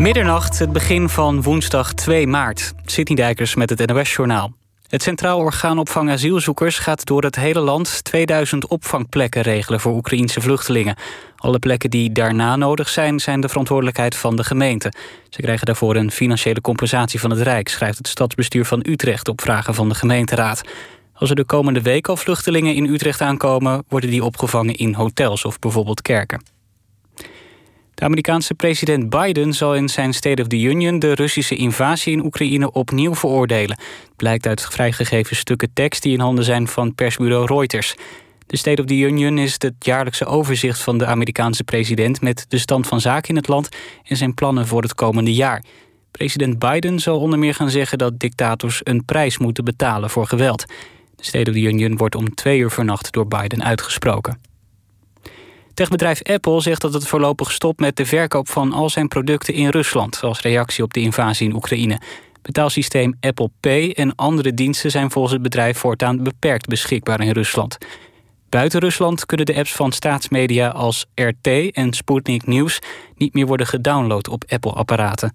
Middernacht, het begin van woensdag 2 maart. Sydney Dijkers met het NOS-journaal. Het Centraal Orgaan Opvang Asielzoekers gaat door het hele land 2000 opvangplekken regelen voor Oekraïense vluchtelingen. Alle plekken die daarna nodig zijn, zijn de verantwoordelijkheid van de gemeente. Ze krijgen daarvoor een financiële compensatie van het Rijk, schrijft het stadsbestuur van Utrecht op vragen van de gemeenteraad. Als er de komende week al vluchtelingen in Utrecht aankomen, worden die opgevangen in hotels of bijvoorbeeld kerken. De Amerikaanse president Biden zal in zijn State of the Union de Russische invasie in Oekraïne opnieuw veroordelen. blijkt uit vrijgegeven stukken tekst die in handen zijn van persbureau Reuters. De State of the Union is het jaarlijkse overzicht van de Amerikaanse president met de stand van zaken in het land en zijn plannen voor het komende jaar. President Biden zal onder meer gaan zeggen dat dictators een prijs moeten betalen voor geweld. De State of the Union wordt om twee uur vannacht door Biden uitgesproken. Techbedrijf Apple zegt dat het voorlopig stopt met de verkoop van al zijn producten in Rusland als reactie op de invasie in Oekraïne. Betaalsysteem Apple Pay en andere diensten zijn volgens het bedrijf voortaan beperkt beschikbaar in Rusland. Buiten Rusland kunnen de apps van staatsmedia als RT en Sputnik News niet meer worden gedownload op Apple-apparaten.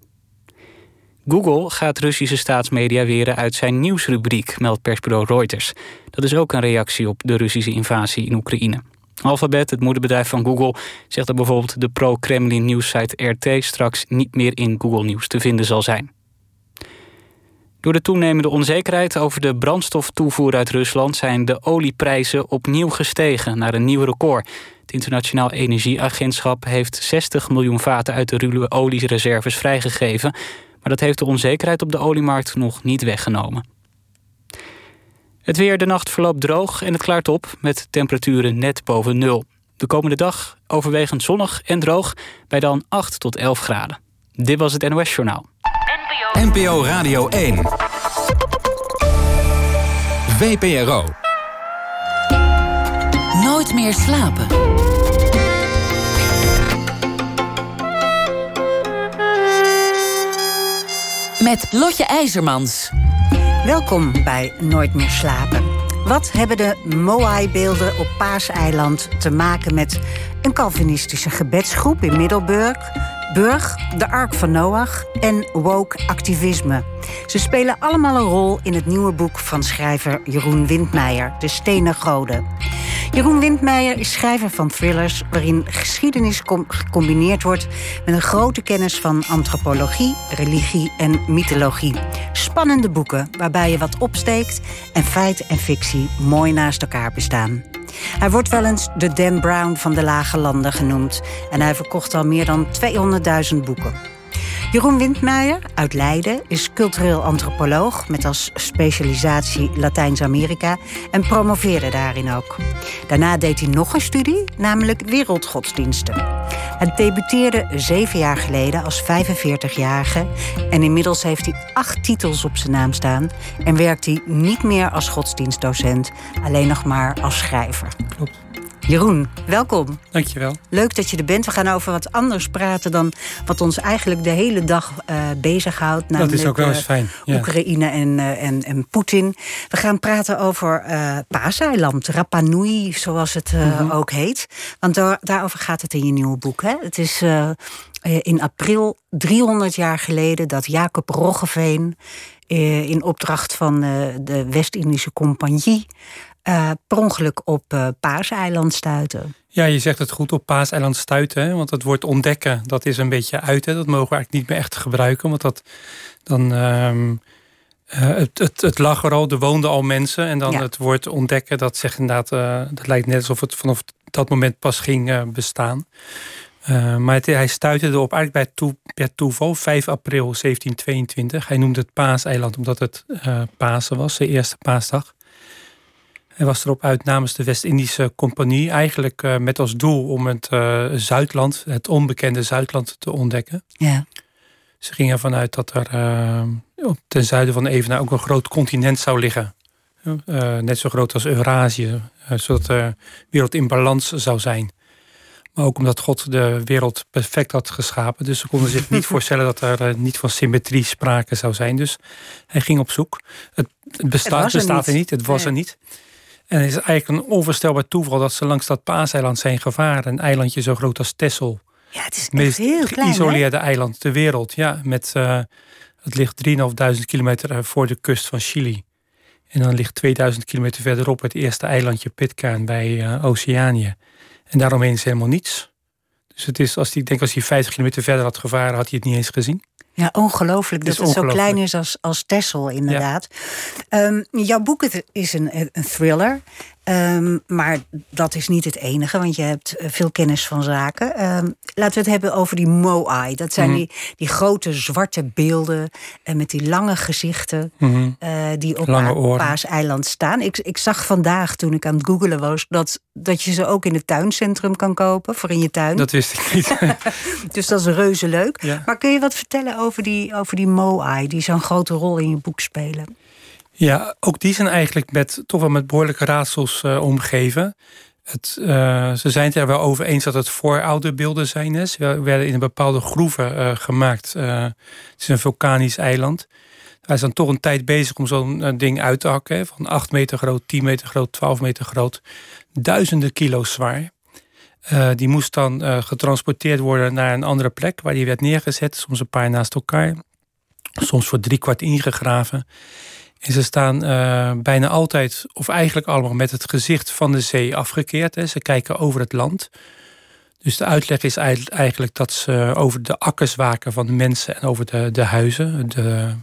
Google gaat Russische staatsmedia weren uit zijn nieuwsrubriek, meldt persbureau Reuters. Dat is ook een reactie op de Russische invasie in Oekraïne. Alphabet, het moederbedrijf van Google, zegt dat bijvoorbeeld de pro-Kremlin nieuwssite RT straks niet meer in Google Nieuws te vinden zal zijn. Door de toenemende onzekerheid over de brandstoftoevoer uit Rusland zijn de olieprijzen opnieuw gestegen naar een nieuw record. Het Internationaal Energieagentschap heeft 60 miljoen vaten uit de ruwe oliereserves vrijgegeven, maar dat heeft de onzekerheid op de oliemarkt nog niet weggenomen. Het weer de nacht verloopt droog en het klaart op met temperaturen net boven nul. De komende dag overwegend zonnig en droog bij dan 8 tot 11 graden. Dit was het NOS Journaal. NPO, NPO Radio 1. VPRO. Nooit meer slapen. Met Lotje IJzermans. Welkom bij Nooit meer slapen. Wat hebben de Moai-beelden op Paaseiland te maken met een Calvinistische gebedsgroep in Middelburg, Burg, de Ark van Noach en woke activisme? Ze spelen allemaal een rol in het nieuwe boek van schrijver Jeroen Windmeijer, De Stenen Goden. Jeroen Windmeijer is schrijver van thrillers waarin geschiedenis gecombineerd wordt met een grote kennis van antropologie, religie en mythologie. Spannende boeken waarbij je wat opsteekt en feit en fictie mooi naast elkaar bestaan. Hij wordt wel eens de Dan Brown van de Lage Landen genoemd en hij verkocht al meer dan 200.000 boeken. Jeroen Windmeijer uit Leiden is cultureel antropoloog met als specialisatie Latijns-Amerika en promoveerde daarin ook. Daarna deed hij nog een studie, namelijk wereldgodsdiensten. Hij debuteerde zeven jaar geleden als 45-jarige en inmiddels heeft hij acht titels op zijn naam staan en werkt hij niet meer als godsdienstdocent, alleen nog maar als schrijver. Klopt. Jeroen, welkom. Dankjewel. Leuk dat je er bent. We gaan over wat anders praten dan wat ons eigenlijk de hele dag uh, bezighoudt. Dat is ook wel eens eh, fijn. Oekraïne en, uh, en, en Poetin. We gaan praten over uh, Paaseiland, Rapa Nui, zoals het mm ook heet. Want daar, daarover gaat het in je nieuwe boek. Hè? Het is in april 300 jaar geleden dat Jacob Roggeveen in opdracht van de West-Indische Compagnie uh, per ongeluk op uh, Paaseiland stuiten. Ja, je zegt het goed, op Paaseiland stuiten. Hè? Want het woord ontdekken, dat is een beetje uit. Hè? Dat mogen we eigenlijk niet meer echt gebruiken. Want dat dan... Uh, het, het, het, lag er al, er woonden al mensen. En dan het woord ontdekken, dat zegt inderdaad... dat lijkt net alsof het vanaf dat moment pas ging bestaan. maar het, hij stuitte erop eigenlijk bij toe, per toeval, 5 april 1722. Hij noemde het Paaseiland omdat het Pasen was, de eerste paasdag. Hij was erop uit namens de West-Indische Compagnie, eigenlijk uh, met als doel om het uh, Zuidland, het onbekende Zuidland, te ontdekken. Ja. Ze gingen ervan uit dat er uh, ten zuiden van de Evenaar ook een groot continent zou liggen. net zo groot als Eurasië, zodat de wereld in balans zou zijn. Maar ook omdat God de wereld perfect had geschapen. Dus ze konden zich niet voorstellen dat er niet van symmetrie sprake zou zijn. Dus hij ging op zoek. Het, bestaat, het bestaat er niet, het was er niet. En het is eigenlijk een onvoorstelbaar toeval dat ze langs dat paaseiland zijn gevaren. Een eilandje zo groot als Texel. Ja, het is echt meest heel klein. hè? geïsoleerde eiland ter wereld. Ja, met, eh, het ligt 3.500 kilometer eh, voor de kust van Chili. En dan ligt 2000 kilometer verderop het eerste eilandje Pitcairn bij eh, Oceanië. En daaromheen is helemaal niets. Dus het is, als die, ik denk als hij 50 kilometer verder had gevaren, had hij het niet eens gezien. Ja, ongelooflijk dat het zo klein is als, als Texel, inderdaad. Ehm, jouw boek het is een, een thriller. Ehm, maar dat is niet het enige, want je hebt eh, veel kennis van zaken. Ehm, laten we het hebben over die Moai. Dat zijn Mhm. die, die grote zwarte beelden eh, met die lange gezichten eh, die op Lange. Paaseiland staan. Ik, ik zag vandaag, toen ik aan het googelen was, dat, dat je ze ook in het tuincentrum kan kopen voor in je tuin. Dat wist ik niet. Dus dat is reuze leuk. Ja. Maar kun je wat vertellen over die, over die Moai, die zo'n grote rol in je boek spelen? Ja, ook die zijn eigenlijk met, toch wel met behoorlijke raadsels eh, omgeven. Het, eh, ze zijn het er wel over eens dat het voorouderbeelden zijn. Hè. Ze werden in een bepaalde groeven eh, gemaakt. Het is een vulkanisch eiland. Hij is dan toch een tijd bezig om zo'n ding uit te hakken. Van 8 meter groot, 10 meter groot, 12 meter groot. Duizenden kilo's zwaar. Eh, die moest dan eh, getransporteerd worden naar een andere plek waar die werd neergezet. Soms een paar naast elkaar. Soms voor drie kwart ingegraven. En ze staan eh, bijna altijd, of eigenlijk allemaal, met het gezicht van de zee afgekeerd. Hè. Ze kijken over het land. Dus de uitleg is eigenlijk- dat ze over de akkers waken van de mensen en over de, de huizen. De,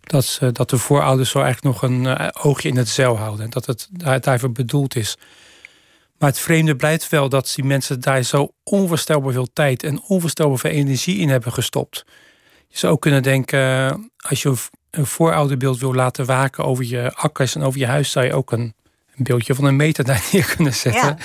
dat, ze, dat de voorouders zo eigenlijk nog een oogje in het zeil houden. Dat het daar- daarvoor bedoeld is. Maar het vreemde blijft wel dat die mensen daar zo onvoorstelbaar veel tijd en onvoorstelbaar veel energie in hebben gestopt. Je zou ook kunnen denken, als je een voorouderbeeld wil laten waken over je akkers en over je huis, zou je ook een, een beeldje van een meter daar neer kunnen zetten. Ja.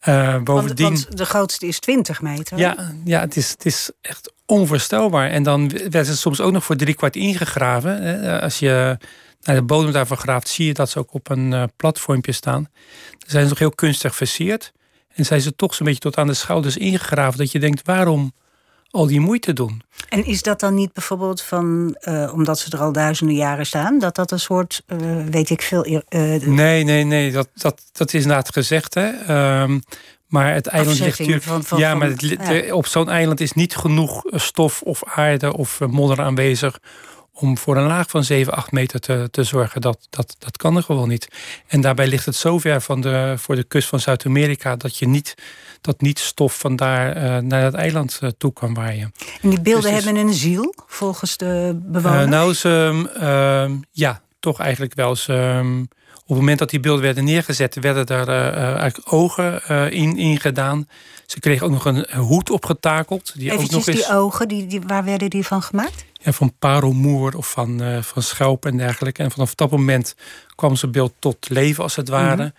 Eh, Want, bovendien, want de grootste is 20 meter. ja, ja het, is, het is echt onvoorstelbaar. En dan werd het soms ook nog voor drie kwart ingegraven. hè. Als je naar de bodem daarvan graaft, zie je dat ze ook op een eh, platformpje staan. Dan zijn ze nog heel kunstig versierd. En zijn ze toch zo'n beetje tot aan de schouders ingegraven. Dat je denkt, waarom al die moeite doen? En is dat dan niet bijvoorbeeld van, eh, omdat ze er al duizenden jaren staan, dat dat een soort, eh, weet ik veel, Nee, nee, nee, dat, dat, dat is inderdaad gezegd. Hè. Ehm, maar het eiland ligt natuurlijk. van- van- ja, maar het, ja. op zo'n eiland is niet genoeg stof of aarde of modder aanwezig. Om voor een laag van 7, 8 meter te, te zorgen. Dat, dat, dat kan er gewoon niet. En daarbij ligt het zo ver van de, voor de kust van Zuid-Amerika. dat je niet, dat niet stof van daar eh, naar het eiland eh, toe kan waaien. en die beelden Dus hebben een ziel, volgens de bewoners? Eh, nou, ze, ehm, ja, toch eigenlijk wel. Ze, ehm, op het moment dat die beelden werden neergezet, werden eh, eigenlijk ogen in, in gedaan. Ze kregen ook nog een hoed opgetakeld. Die ook Eventjes nog eens die ogen, die, die, waar werden die van gemaakt? Ja, van parelmoer of van, eh van schelp en dergelijke. En vanaf dat moment kwam zijn beeld tot leven, als het ware. Mhm.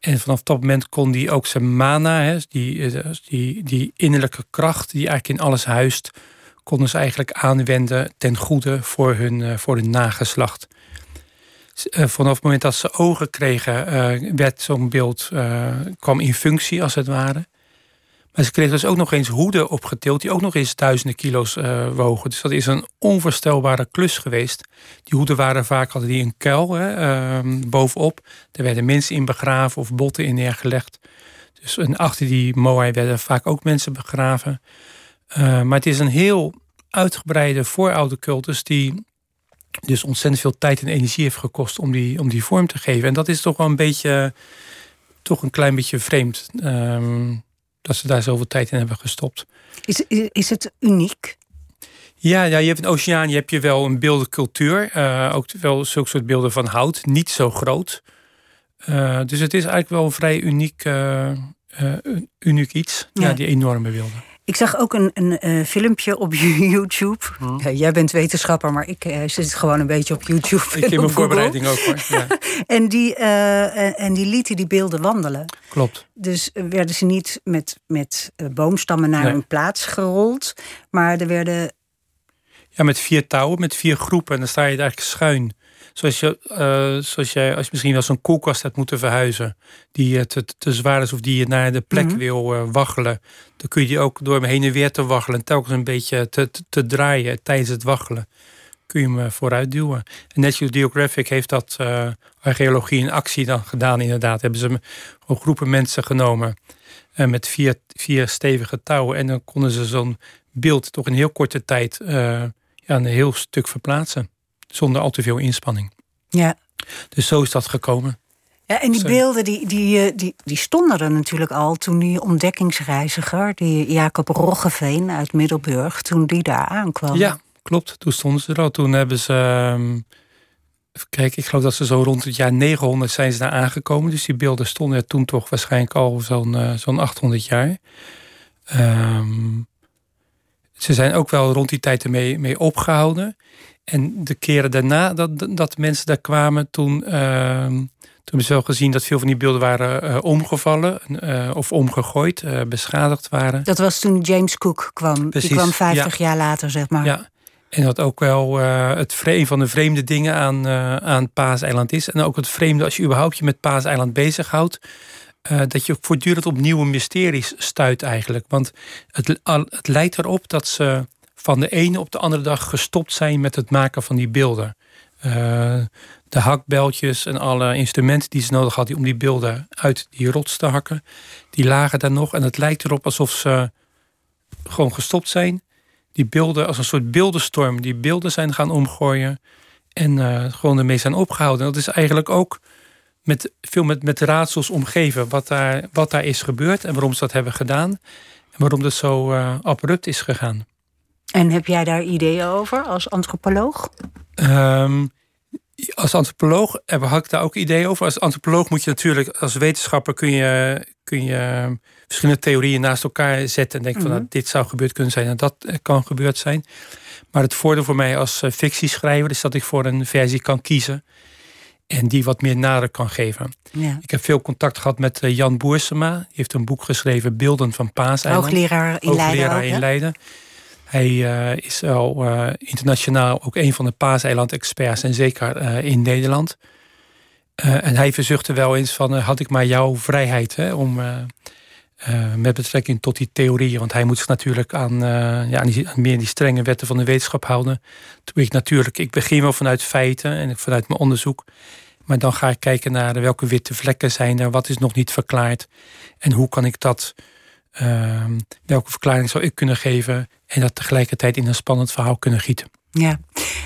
En vanaf dat moment kon die ook zijn mana, hè, die, eh, die, die innerlijke kracht die eigenlijk in alles huist, konden ze eigenlijk aanwenden ten goede voor hun, eh, voor hun nageslacht. Vanaf het moment dat ze ogen kregen, werd zo'n beeld kwam in functie, als het ware. Maar ze kregen dus ook nog eens hoeden opgetild, die ook nog eens duizenden kilo's eh, wogen. Dus dat is een onvoorstelbare klus geweest. Die hoeden waren vaak hadden die een kuil hè, ehm, bovenop. Daar werden mensen in begraven of botten in neergelegd. Dus en achter die moai werden vaak ook mensen begraven. Eh, maar het is een heel uitgebreide vooroude cultus die dus ontzettend veel tijd en energie heeft gekost om die, om die vorm te geven. En dat is toch wel een beetje, toch een klein beetje vreemd. ehm, dat ze daar zoveel tijd in hebben gestopt. Is, is, het uniek? Ja, ja, je hebt in Oceanië heb je wel een beeldencultuur. eh ook wel zulke soort beelden van hout. Niet zo groot. Eh, dus het is eigenlijk wel een vrij uniek, eh, uniek iets. Ja. Ja. die enorme beelden. Ik zag ook een, een eh, filmpje op YouTube. Ja, jij bent wetenschapper, maar ik eh, zit gewoon een beetje op YouTube. Ik in mijn Google. voorbereiding ook hoor. Ja, En die, eh, en- die lieten die beelden wandelen. klopt. Dus werden ze niet met, met boomstammen naar Nee. een plaats gerold. Maar er werden. Ja, met vier touwen, met vier groepen. En dan sta je eigenlijk schuin. Zoals, je, eh, zoals jij, als je misschien wel zo'n koelkast hebt moeten verhuizen. Die te, te zwaar is of die je naar de plek Mhm. wil eh, waggelen. Dan kun je die ook door hem heen en weer te waggelen. En telkens een beetje te, te, te draaien tijdens het waggelen. Kun je hem eh, vooruit duwen. En National Geographic heeft dat archeologie in actie dan gedaan inderdaad. Hebben ze gewoon groepen mensen genomen. Uh, met vier, vier stevige touwen. En dan konden ze zo'n beeld toch in heel korte tijd uh, ja, een heel stuk verplaatsen. Zonder al te veel inspanning. Ja. Dus zo is dat gekomen. Ja, en die beelden die, die, die, die stonden er natuurlijk al toen die ontdekkingsreiziger, die Jacob Roggeveen uit Middelburg, toen die daar aankwam. Ja, klopt. Toen stonden ze er al. Toen hebben ze. Um, kijk, ik geloof dat ze zo rond het jaar 900 zijn ze daar aangekomen. Dus die beelden stonden er toen toch waarschijnlijk al zo'n uh, zo'n 800 jaar. Um, ze zijn ook wel rond die tijd ermee mee opgehouden. En de keren daarna dat, dat mensen daar kwamen, toen, uh, toen hebben ze wel gezien dat veel van die beelden waren uh, omgevallen uh, of omgegooid, uh, beschadigd waren. Dat was toen James Cook kwam. Precies, die kwam 50 ja. jaar later, zeg maar. Ja. En dat ook wel het een van de vreemde dingen aan, aan Paaseiland is. En ook het vreemde als je überhaupt je met Paaseiland bezighoudt. Dat je voortdurend op nieuwe mysteries stuit eigenlijk. Want het, het leidt erop dat ze van de ene op de andere dag gestopt zijn met het maken van die beelden. Uh, de hakbeltjes en alle instrumenten die ze nodig hadden om die beelden uit die rots te hakken, die lagen daar nog. En het lijkt erop alsof ze gewoon gestopt zijn. Die beelden, als een soort beeldenstorm, die beelden zijn gaan omgooien. En uh, gewoon ermee zijn opgehouden. dat is eigenlijk ook met, veel met, met raadsels omgeven. Wat daar, wat daar is gebeurd en waarom ze dat hebben gedaan. En waarom dat zo uh, abrupt is gegaan. En heb jij daar ideeën over als antropoloog? Um, als antropoloog heb ik daar ook ideeën over. Als antropoloog moet je natuurlijk, als wetenschapper kun je, kun je verschillende theorieën naast elkaar zetten en denken van nou, mhm. dit zou gebeurd kunnen zijn en dat kan gebeurd zijn. Maar het voordeel voor mij als eh, fictieschrijver is dat ik voor een versie kan kiezen en die wat meer nader kan geven. Ja. Ik heb veel contact gehad met eh, Jan Boersema. Die heeft een boek geschreven, Beelden van Paaseiland. Hoogleraar in Leiden. Hoogleraar in Leiden. Hij uh, is al uh, internationaal ook een van de paaseiland-experts en zeker uh, in Nederland. en hij verzuchtte wel eens van, had ik maar jouw vrijheid hè, om met betrekking tot die theorieën, want hij moet zich natuurlijk aan, ja, aan meer die strenge wetten van de wetenschap houden. Toen ik natuurlijk, ik begin wel vanuit feiten en vanuit mijn onderzoek. Maar dan ga ik kijken naar welke witte vlekken zijn er, wat is nog niet verklaard en hoe kan ik dat Ehm, welke verklaring zou ik kunnen geven en dat tegelijkertijd in een spannend verhaal kunnen gieten. Ja,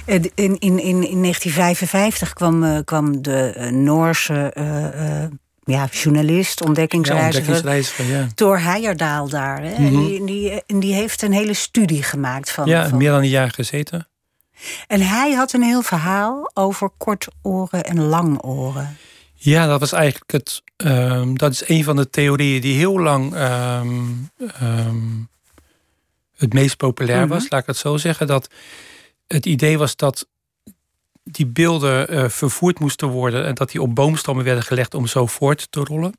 in, in, in, in 1955 kwam, uh, kwam de uh, Noorse uh, ja, journalist, ontdekkingsreiziger, ja, ja. Thor daar. Hè? Mm -hmm. die, die, die, heeft een hele studie gemaakt van. Ja, van... meer dan een jaar gezeten. En hij had een heel verhaal over kortoren en langoren. Ja, dat was eigenlijk het. Um, dat is een van de theorieën die heel lang um, um, het meest populair was, laat ik het zo zeggen. Dat het idee was dat die beelden uh, vervoerd moesten worden en dat die op boomstammen werden gelegd om zo voort te rollen.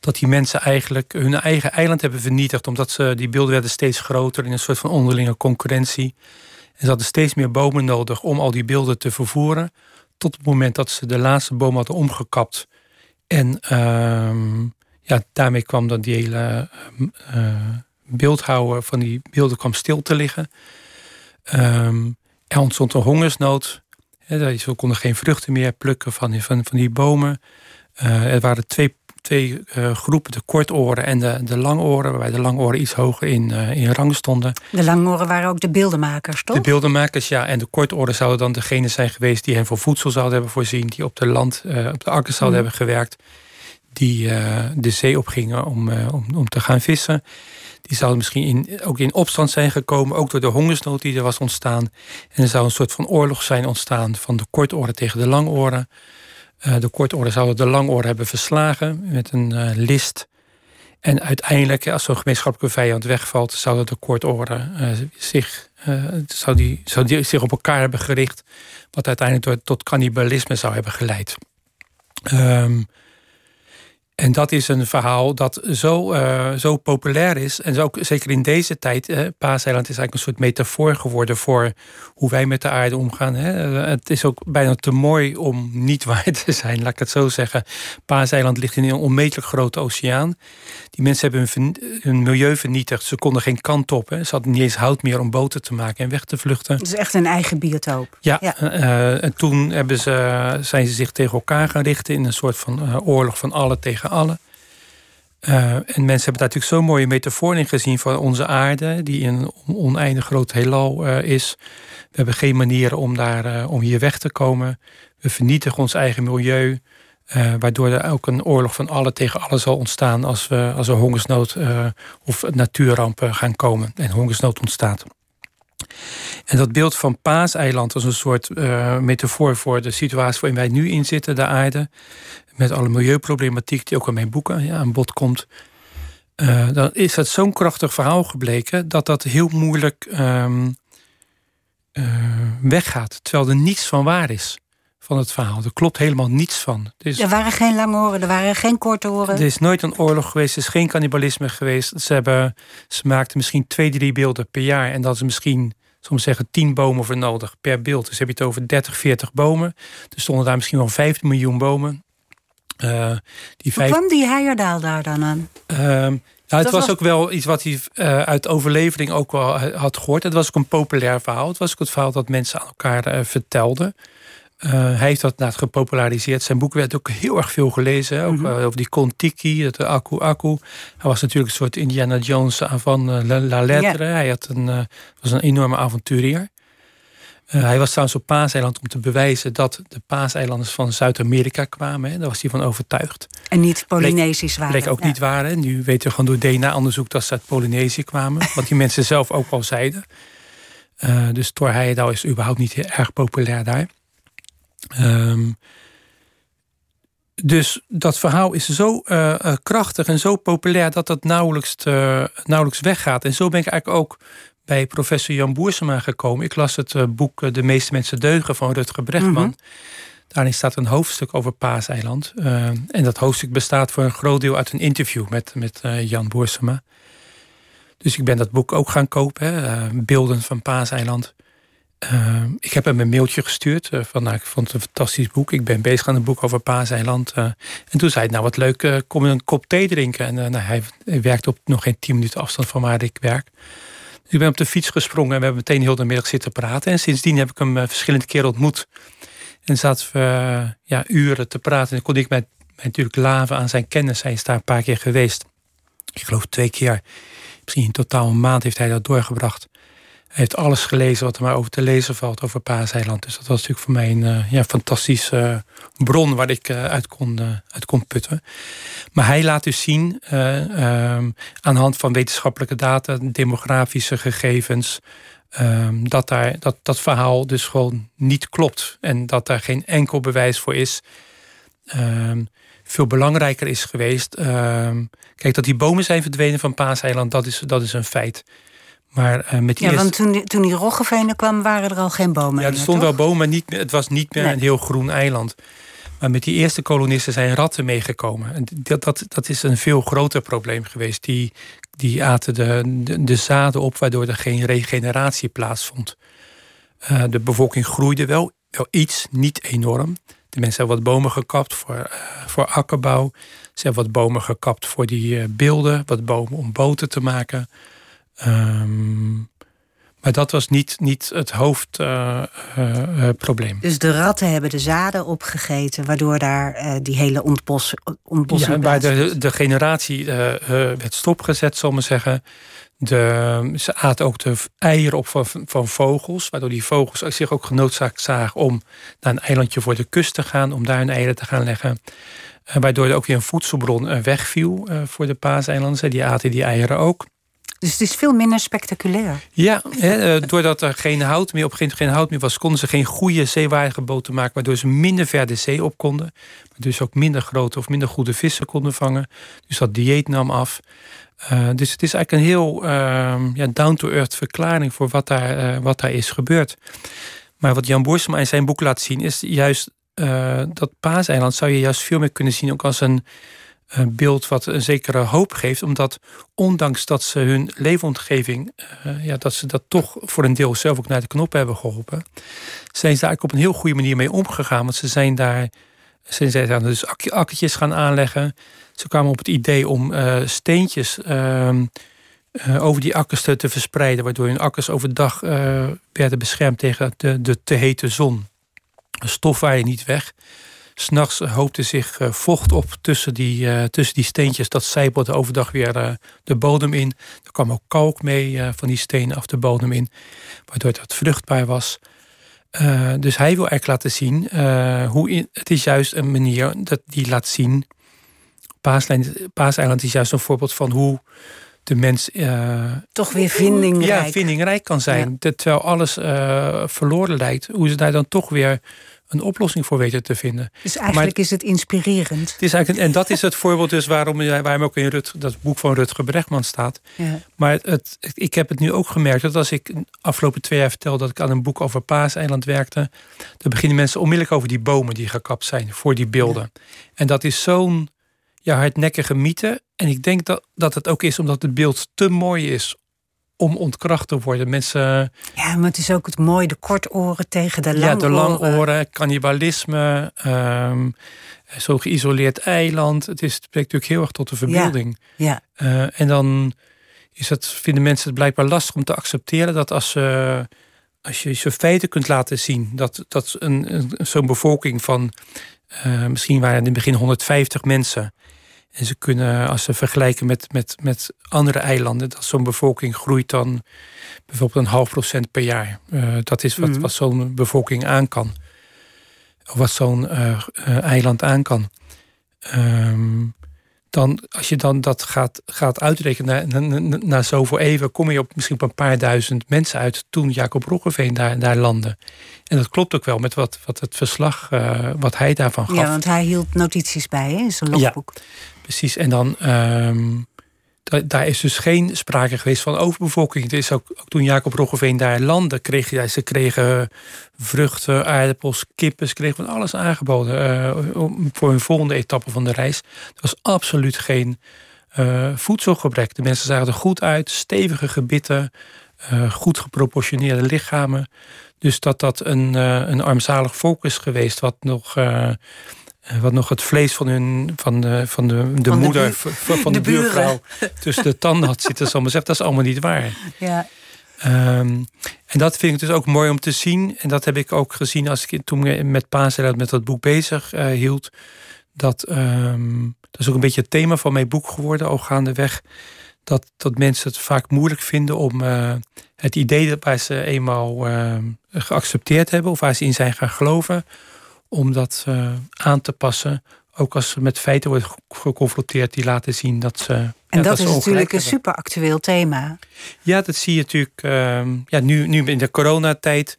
Dat die mensen eigenlijk hun eigen eiland hebben vernietigd, omdat ze, die beelden werden steeds groter in een soort van onderlinge concurrentie. En ze hadden steeds meer bomen nodig om al die beelden te vervoeren tot het moment dat ze de laatste boom hadden omgekapt. En uh, ja, daarmee kwam dan die hele uh, beeldhouwer van die beelden kwam stil te liggen. Um, er ontstond een hongersnood. ze konden geen vruchten meer plukken van, van, van die bomen. Uh, er waren twee twee uh, groepen, de kortoren en de, de langoren, waarbij de langoren iets hoger in, uh, in rang stonden. De langoren waren ook de beeldenmakers, toch? De beeldenmakers, ja. En de kortoren zouden dan degene zijn geweest die hen voor voedsel zouden hebben voorzien, die op de land, uh, op de akkers zouden mm. hebben gewerkt, die de zee opgingen om, om, om te gaan vissen. Die zouden misschien in, ook in opstand zijn gekomen, ook door de hongersnood die er was ontstaan. En er zou een soort van oorlog zijn ontstaan van de kortoren tegen de langoren. Uh, de kortoren zouden de langoren hebben verslagen met een uh, list. En uiteindelijk, als zo'n gemeenschappelijke vijand wegvalt, zouden de kortoren uh, zich, zou die, zou die zich op elkaar hebben gericht. Wat uiteindelijk tot cannibalisme zou hebben geleid. Um, en dat is een verhaal dat zo, uh, zo populair is. En ook zeker in deze tijd. Uh, Paaseiland is eigenlijk een soort metafoor geworden voor hoe wij met de aarde omgaan. Hè. Het is ook bijna te mooi om niet waar te zijn, laat ik het zo zeggen. Paaseiland ligt in een onmetelijk grote oceaan. Die mensen hebben hun, hun milieu vernietigd. Ze konden geen kant op. Hè. Ze hadden niet eens hout meer om boten te maken en weg te vluchten. Het is echt een eigen biotoop. Ja, ja. Uh, en toen hebben ze, zijn ze zich tegen elkaar gaan richten in een soort van oorlog van alle tegen alle. Uh, en mensen hebben daar natuurlijk zo'n mooie metafoor in gezien van onze aarde, die een oneindig groot heelal uh, is. We hebben geen manieren om, daar, uh, om hier weg te komen. We vernietigen ons eigen milieu. waardoor er ook een oorlog van alle tegen alle zal ontstaan als, we, als er hongersnood of natuurrampen gaan komen en hongersnood ontstaat. En dat beeld van Paaseiland als een soort uh, metafoor voor de situatie waarin wij nu in zitten, de aarde. Met alle milieuproblematiek die ook in mijn boeken ja, aan bod komt. Uh, dan is het zo'n krachtig verhaal gebleken dat dat heel moeilijk um, uh, weggaat. Terwijl er niets van waar is van het verhaal. Er klopt helemaal niets van. Is, er waren geen lange oren, er waren geen korte oren. Er is nooit een oorlog geweest, er is geen cannibalisme geweest. Ze, hebben, ze maakten misschien twee, drie beelden per jaar. En dat is misschien soms zeggen 10 bomen voor nodig per beeld. Dus heb je het over 30, 40 bomen. Er stonden daar misschien wel 15 miljoen bomen. Uh, die Hoe kwam die Heijerdaal daar dan aan? Uh, nou, het was, ook wel iets wat hij uh, uit overlevering ook wel had gehoord. Het was ook een populair verhaal. Het was ook het verhaal dat mensen aan elkaar uh, vertelden. Uh, hij heeft dat inderdaad gepopulariseerd. Zijn boek werd ook heel erg veel gelezen. Ook mm -hmm. over die Kontiki, het Aku Aku. Hij was natuurlijk een soort Indiana Jones van uh, La Lettre. Yeah. Hij had een, was een enorme avonturier. hij was trouwens op Paaseiland om te bewijzen dat de Paaseilanders van Zuid-Amerika kwamen. Hè. Daar was hij van overtuigd. En niet Polynesisch waren. Bleek ook ja. niet waar. Hè. Nu weten we gewoon door DNA-onderzoek dat ze uit Polynesië kwamen. wat die mensen zelf ook al zeiden. dus Thor Heyerdahl is überhaupt niet heel erg populair daar. Um, dus dat verhaal is zo uh, uh, krachtig en zo populair dat dat nauwelijks, te, nauwelijks weggaat. En zo ben ik eigenlijk ook bij professor Jan Boersema gekomen. Ik las het uh, boek De meeste mensen deugen van Rutger Brechtman. Mm -hmm. Daarin staat een hoofdstuk over Paaseiland. en dat hoofdstuk bestaat voor een groot deel uit een interview met, met Jan Boersema. Dus ik ben dat boek ook gaan kopen, hè, Beelden van Paaseiland. Uh, ik heb hem een mailtje gestuurd. Uh, ik vond het een fantastisch boek. Ik ben bezig aan een boek over Paaseiland. Uh, en toen zei hij, nou wat leuk, kom een kop thee drinken. En nou, hij, werkt op nog geen tien minuten afstand van waar ik werk. Dus ik ben op de fiets gesprongen en we hebben meteen heel de middag zitten praten. En sindsdien heb ik hem verschillende keren ontmoet. En zaten we ja, uren te praten. En kon ik mij, mij natuurlijk laven aan zijn kennis. Hij is daar een paar keer geweest. Ik geloof twee keer. Misschien in totaal een maand heeft hij dat doorgebracht heeft alles gelezen wat er maar over te lezen valt over Paaseiland. Dus dat was natuurlijk voor mij een uh, ja, fantastische bron waar ik uh, uit, kon, uit kon putten. Maar hij laat dus zien um, aan de hand van wetenschappelijke data, demografische gegevens, um, dat daar, dat, dat verhaal dus gewoon niet klopt. En dat daar geen enkel bewijs voor is. Um, veel belangrijker is geweest. kijk, dat die bomen zijn verdwenen van Paaseiland, dat is, dat is een feit. Maar, uh, met ja, eerste... want toen, toen die Roggevenen kwam, waren er al geen bomen Ja, er stonden wel bomen, maar niet, het was niet meer nee. een heel groen eiland. Maar met die eerste kolonisten zijn ratten meegekomen. En dat, dat, dat is een veel groter probleem geweest. Die, die aten de, de, de zaden op, waardoor er geen regeneratie plaatsvond. Uh, de bevolking groeide wel, wel iets, niet enorm. De mensen hebben wat bomen gekapt voor, uh, voor akkerbouw. Ze hebben wat bomen gekapt voor die beelden, wat bomen om boten te maken. Um, maar dat was niet, niet het hoofdprobleem. Uh, uh, dus de ratten hebben de zaden opgegeten, waardoor daar die hele ontbos, ontbossing. Ja, waar de, de generatie werd stopgezet, zal ik maar zeggen. De, ze aten ook de eieren op van, van vogels, waardoor die vogels zich ook genoodzaakt zagen om naar een eilandje voor de kust te gaan, om daar hun eieren te gaan leggen. waardoor er ook weer een voedselbron wegviel voor de paaseilanden. Die aten die eieren ook. Dus het is veel minder spectaculair. Ja, hè, doordat er geen hout meer op geen, geen hout meer was, konden ze geen goede zeewaardige boten maken, waardoor ze minder ver de zee op konden. Dus ook minder grote of minder goede vissen konden vangen. Dus dat dieet nam af. Uh, dus het is eigenlijk een heel uh, ja, down-to-earth verklaring voor wat daar, uh, wat daar is gebeurd. Maar wat Jan Boersema in zijn boek laat zien, is juist dat Paaseiland zou je juist veel meer kunnen zien ook als een beeld wat een zekere hoop geeft. Omdat ondanks dat ze hun leefomgeving, uh, ja, dat ze dat toch voor een deel zelf ook naar de knop hebben geholpen, zijn ze daar eigenlijk op een heel goede manier mee omgegaan. Want ze zijn daar, zijn zij daar dus ak akkertjes gaan aanleggen. Ze kwamen op het idee om uh, steentjes uh, over die akkers te, te, verspreiden, waardoor hun akkers overdag werden beschermd tegen de, de te hete zon. Stof je niet weg. S'nachts hoopte zich vocht op tussen die, tussen die steentjes. Dat zijpelde overdag weer de bodem in. Er kwam ook kalk mee van die stenen af de bodem in. Waardoor het vruchtbaar was. dus hij wil eigenlijk laten zien hoe in, het is juist een manier dat die laat zien. Paaseiland is juist een voorbeeld van hoe de mens. Uh, Toch weer vindingrijk. Ja, vindingrijk kan zijn. Terwijl alles verloren lijkt. Hoe ze daar dan toch weer een oplossing voor weten te vinden. Dus eigenlijk is het inspirerend. Het is eigenlijk, en dat is het voorbeeld dus waarom, waarom ook in Rut, dat boek van Rutger Brechtman staat. Ja. Maar het, ik heb het nu ook gemerkt dat als ik afgelopen twee jaar vertel dat ik aan een boek over Paaseiland werkte, dan beginnen mensen onmiddellijk over die bomen die gekapt zijn voor die beelden. En dat is zo'n ja, hardnekkige mythe. En ik denk dat, dat het ook is omdat het beeld te mooi is om ontkracht te worden. Mensen. Ja, maar het is ook het mooie, de kortoren tegen de langoren. Ja, de langoren, cannibalisme, um, zo'n geïsoleerd eiland. Het, is, het spreekt natuurlijk heel erg tot de verbeelding. Ja. Uh, en dan is het, vinden mensen het blijkbaar lastig om te accepteren dat als, uh, als je ze feiten kunt laten zien, dat, dat een, een zo'n bevolking van uh, misschien waren in het begin 150 mensen. En ze kunnen, als ze vergelijken met, met, met andere eilanden, dat zo'n bevolking groeit dan bijvoorbeeld een half procent per jaar. Uh, dat is wat, mm. wat zo'n bevolking aan kan. Of wat zo'n uh, eiland aan kan. Um, dan, als je dan dat gaat, gaat uitrekenen na, na, na, zoveel even, kom je op misschien op een paar duizend mensen uit toen Jacob Roggeveen daar, daar landde. En dat klopt ook wel met wat, wat het verslag, uh, wat hij daarvan gaf. Ja, want hij hield notities bij hè, in zijn logboek. Ja, precies. En dan, um, daar is dus geen sprake geweest van overbevolking. Het is ook, ook toen Jacob Roggeveen daar landde, kreeg hij, ze kregen vruchten, aardappels, kippen, ze kregen van alles aangeboden uh, voor hun volgende etappe van de reis. Er was absoluut geen uh, voedselgebrek. De mensen zagen er goed uit, stevige gebitten, uh, goed geproportioneerde lichamen. Dus dat dat een, een armzalig volk is geweest, wat nog eh, wat nog het vlees van, hun, van de, van de, de moeder, de van de, buurvrouw, tussen de tanden had zitten. Zal maar zeggen, dat is allemaal niet waar. Ja. Um, en dat vind ik dus ook mooi om te zien. En dat heb ik ook gezien als ik toen met Paasel met dat boek bezig uh, hield. Dat, um, dat is ook een beetje het thema van mijn boek geworden, al gaandeweg. Dat, dat mensen het vaak moeilijk vinden om uh, het idee dat waar ze eenmaal uh, geaccepteerd hebben, of waar ze in zijn gaan geloven, om dat uh, aan te passen. Ook als ze met feiten worden geconfronteerd die laten zien dat ze. En ja, dat, is natuurlijk een super actueel thema. Ja, dat zie je natuurlijk uh, ja, nu, nu in de coronatijd.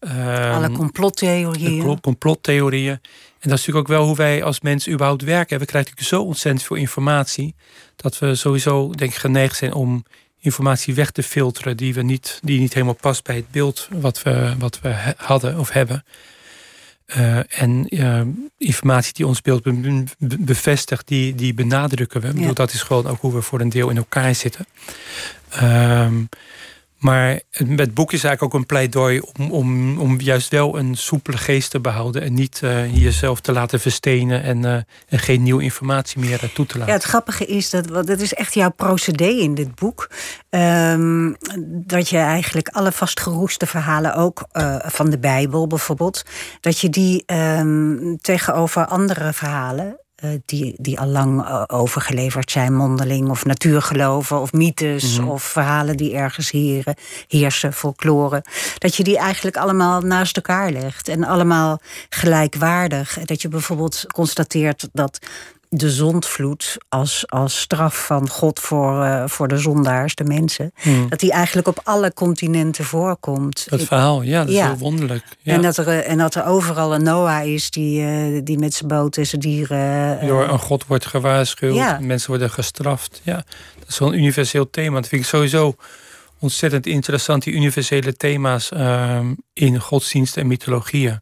Uh, Alle complottheorieën. complottheorieën. En dat is natuurlijk ook wel hoe wij als mensen überhaupt werken. We krijgen natuurlijk zo ontzettend veel informatie. Dat we sowieso denk ik geneigd zijn om informatie weg te filteren die, we niet, die niet helemaal past bij het beeld wat we, wat we hadden of hebben. Uh, en uh, informatie die ons beeld bevestigt, die, die benadrukken we. Ja. Bedoel, dat is gewoon ook hoe we voor een deel in elkaar zitten. Uh, maar het, boek is eigenlijk ook een pleidooi om, om, om juist wel een soepele geest te behouden. En niet uh, jezelf te laten verstenen en, en geen nieuwe informatie meer uh, toe te laten. Ja, het grappige is dat, dat is echt jouw procedé in dit boek. Um, dat je eigenlijk alle vastgeroeste verhalen, ook van de Bijbel bijvoorbeeld, dat je die um, tegenover andere verhalen die, die al lang uh, overgeleverd zijn, mondeling of natuurgeloven of mythes mm -hmm. of verhalen die ergens heren, heersen, folklore. Dat je die eigenlijk allemaal naast elkaar legt en allemaal gelijkwaardig. Dat je bijvoorbeeld constateert dat de zondvloed als, als straf van God voor, uh, voor de zondaars, de mensen. Hmm. Dat die eigenlijk op alle continenten voorkomt. Dat verhaal, ja, dat is heel wonderlijk. Ja. En, dat er, en dat er overal een Noah is die, uh, die met zijn boot en zijn dieren... Uh, Door een God wordt gewaarschuwd, ja. mensen worden gestraft. Ja, dat is zo'n universeel thema. Dat vind ik sowieso ontzettend interessant, die universele thema's ehm, in godsdienst en mythologieën.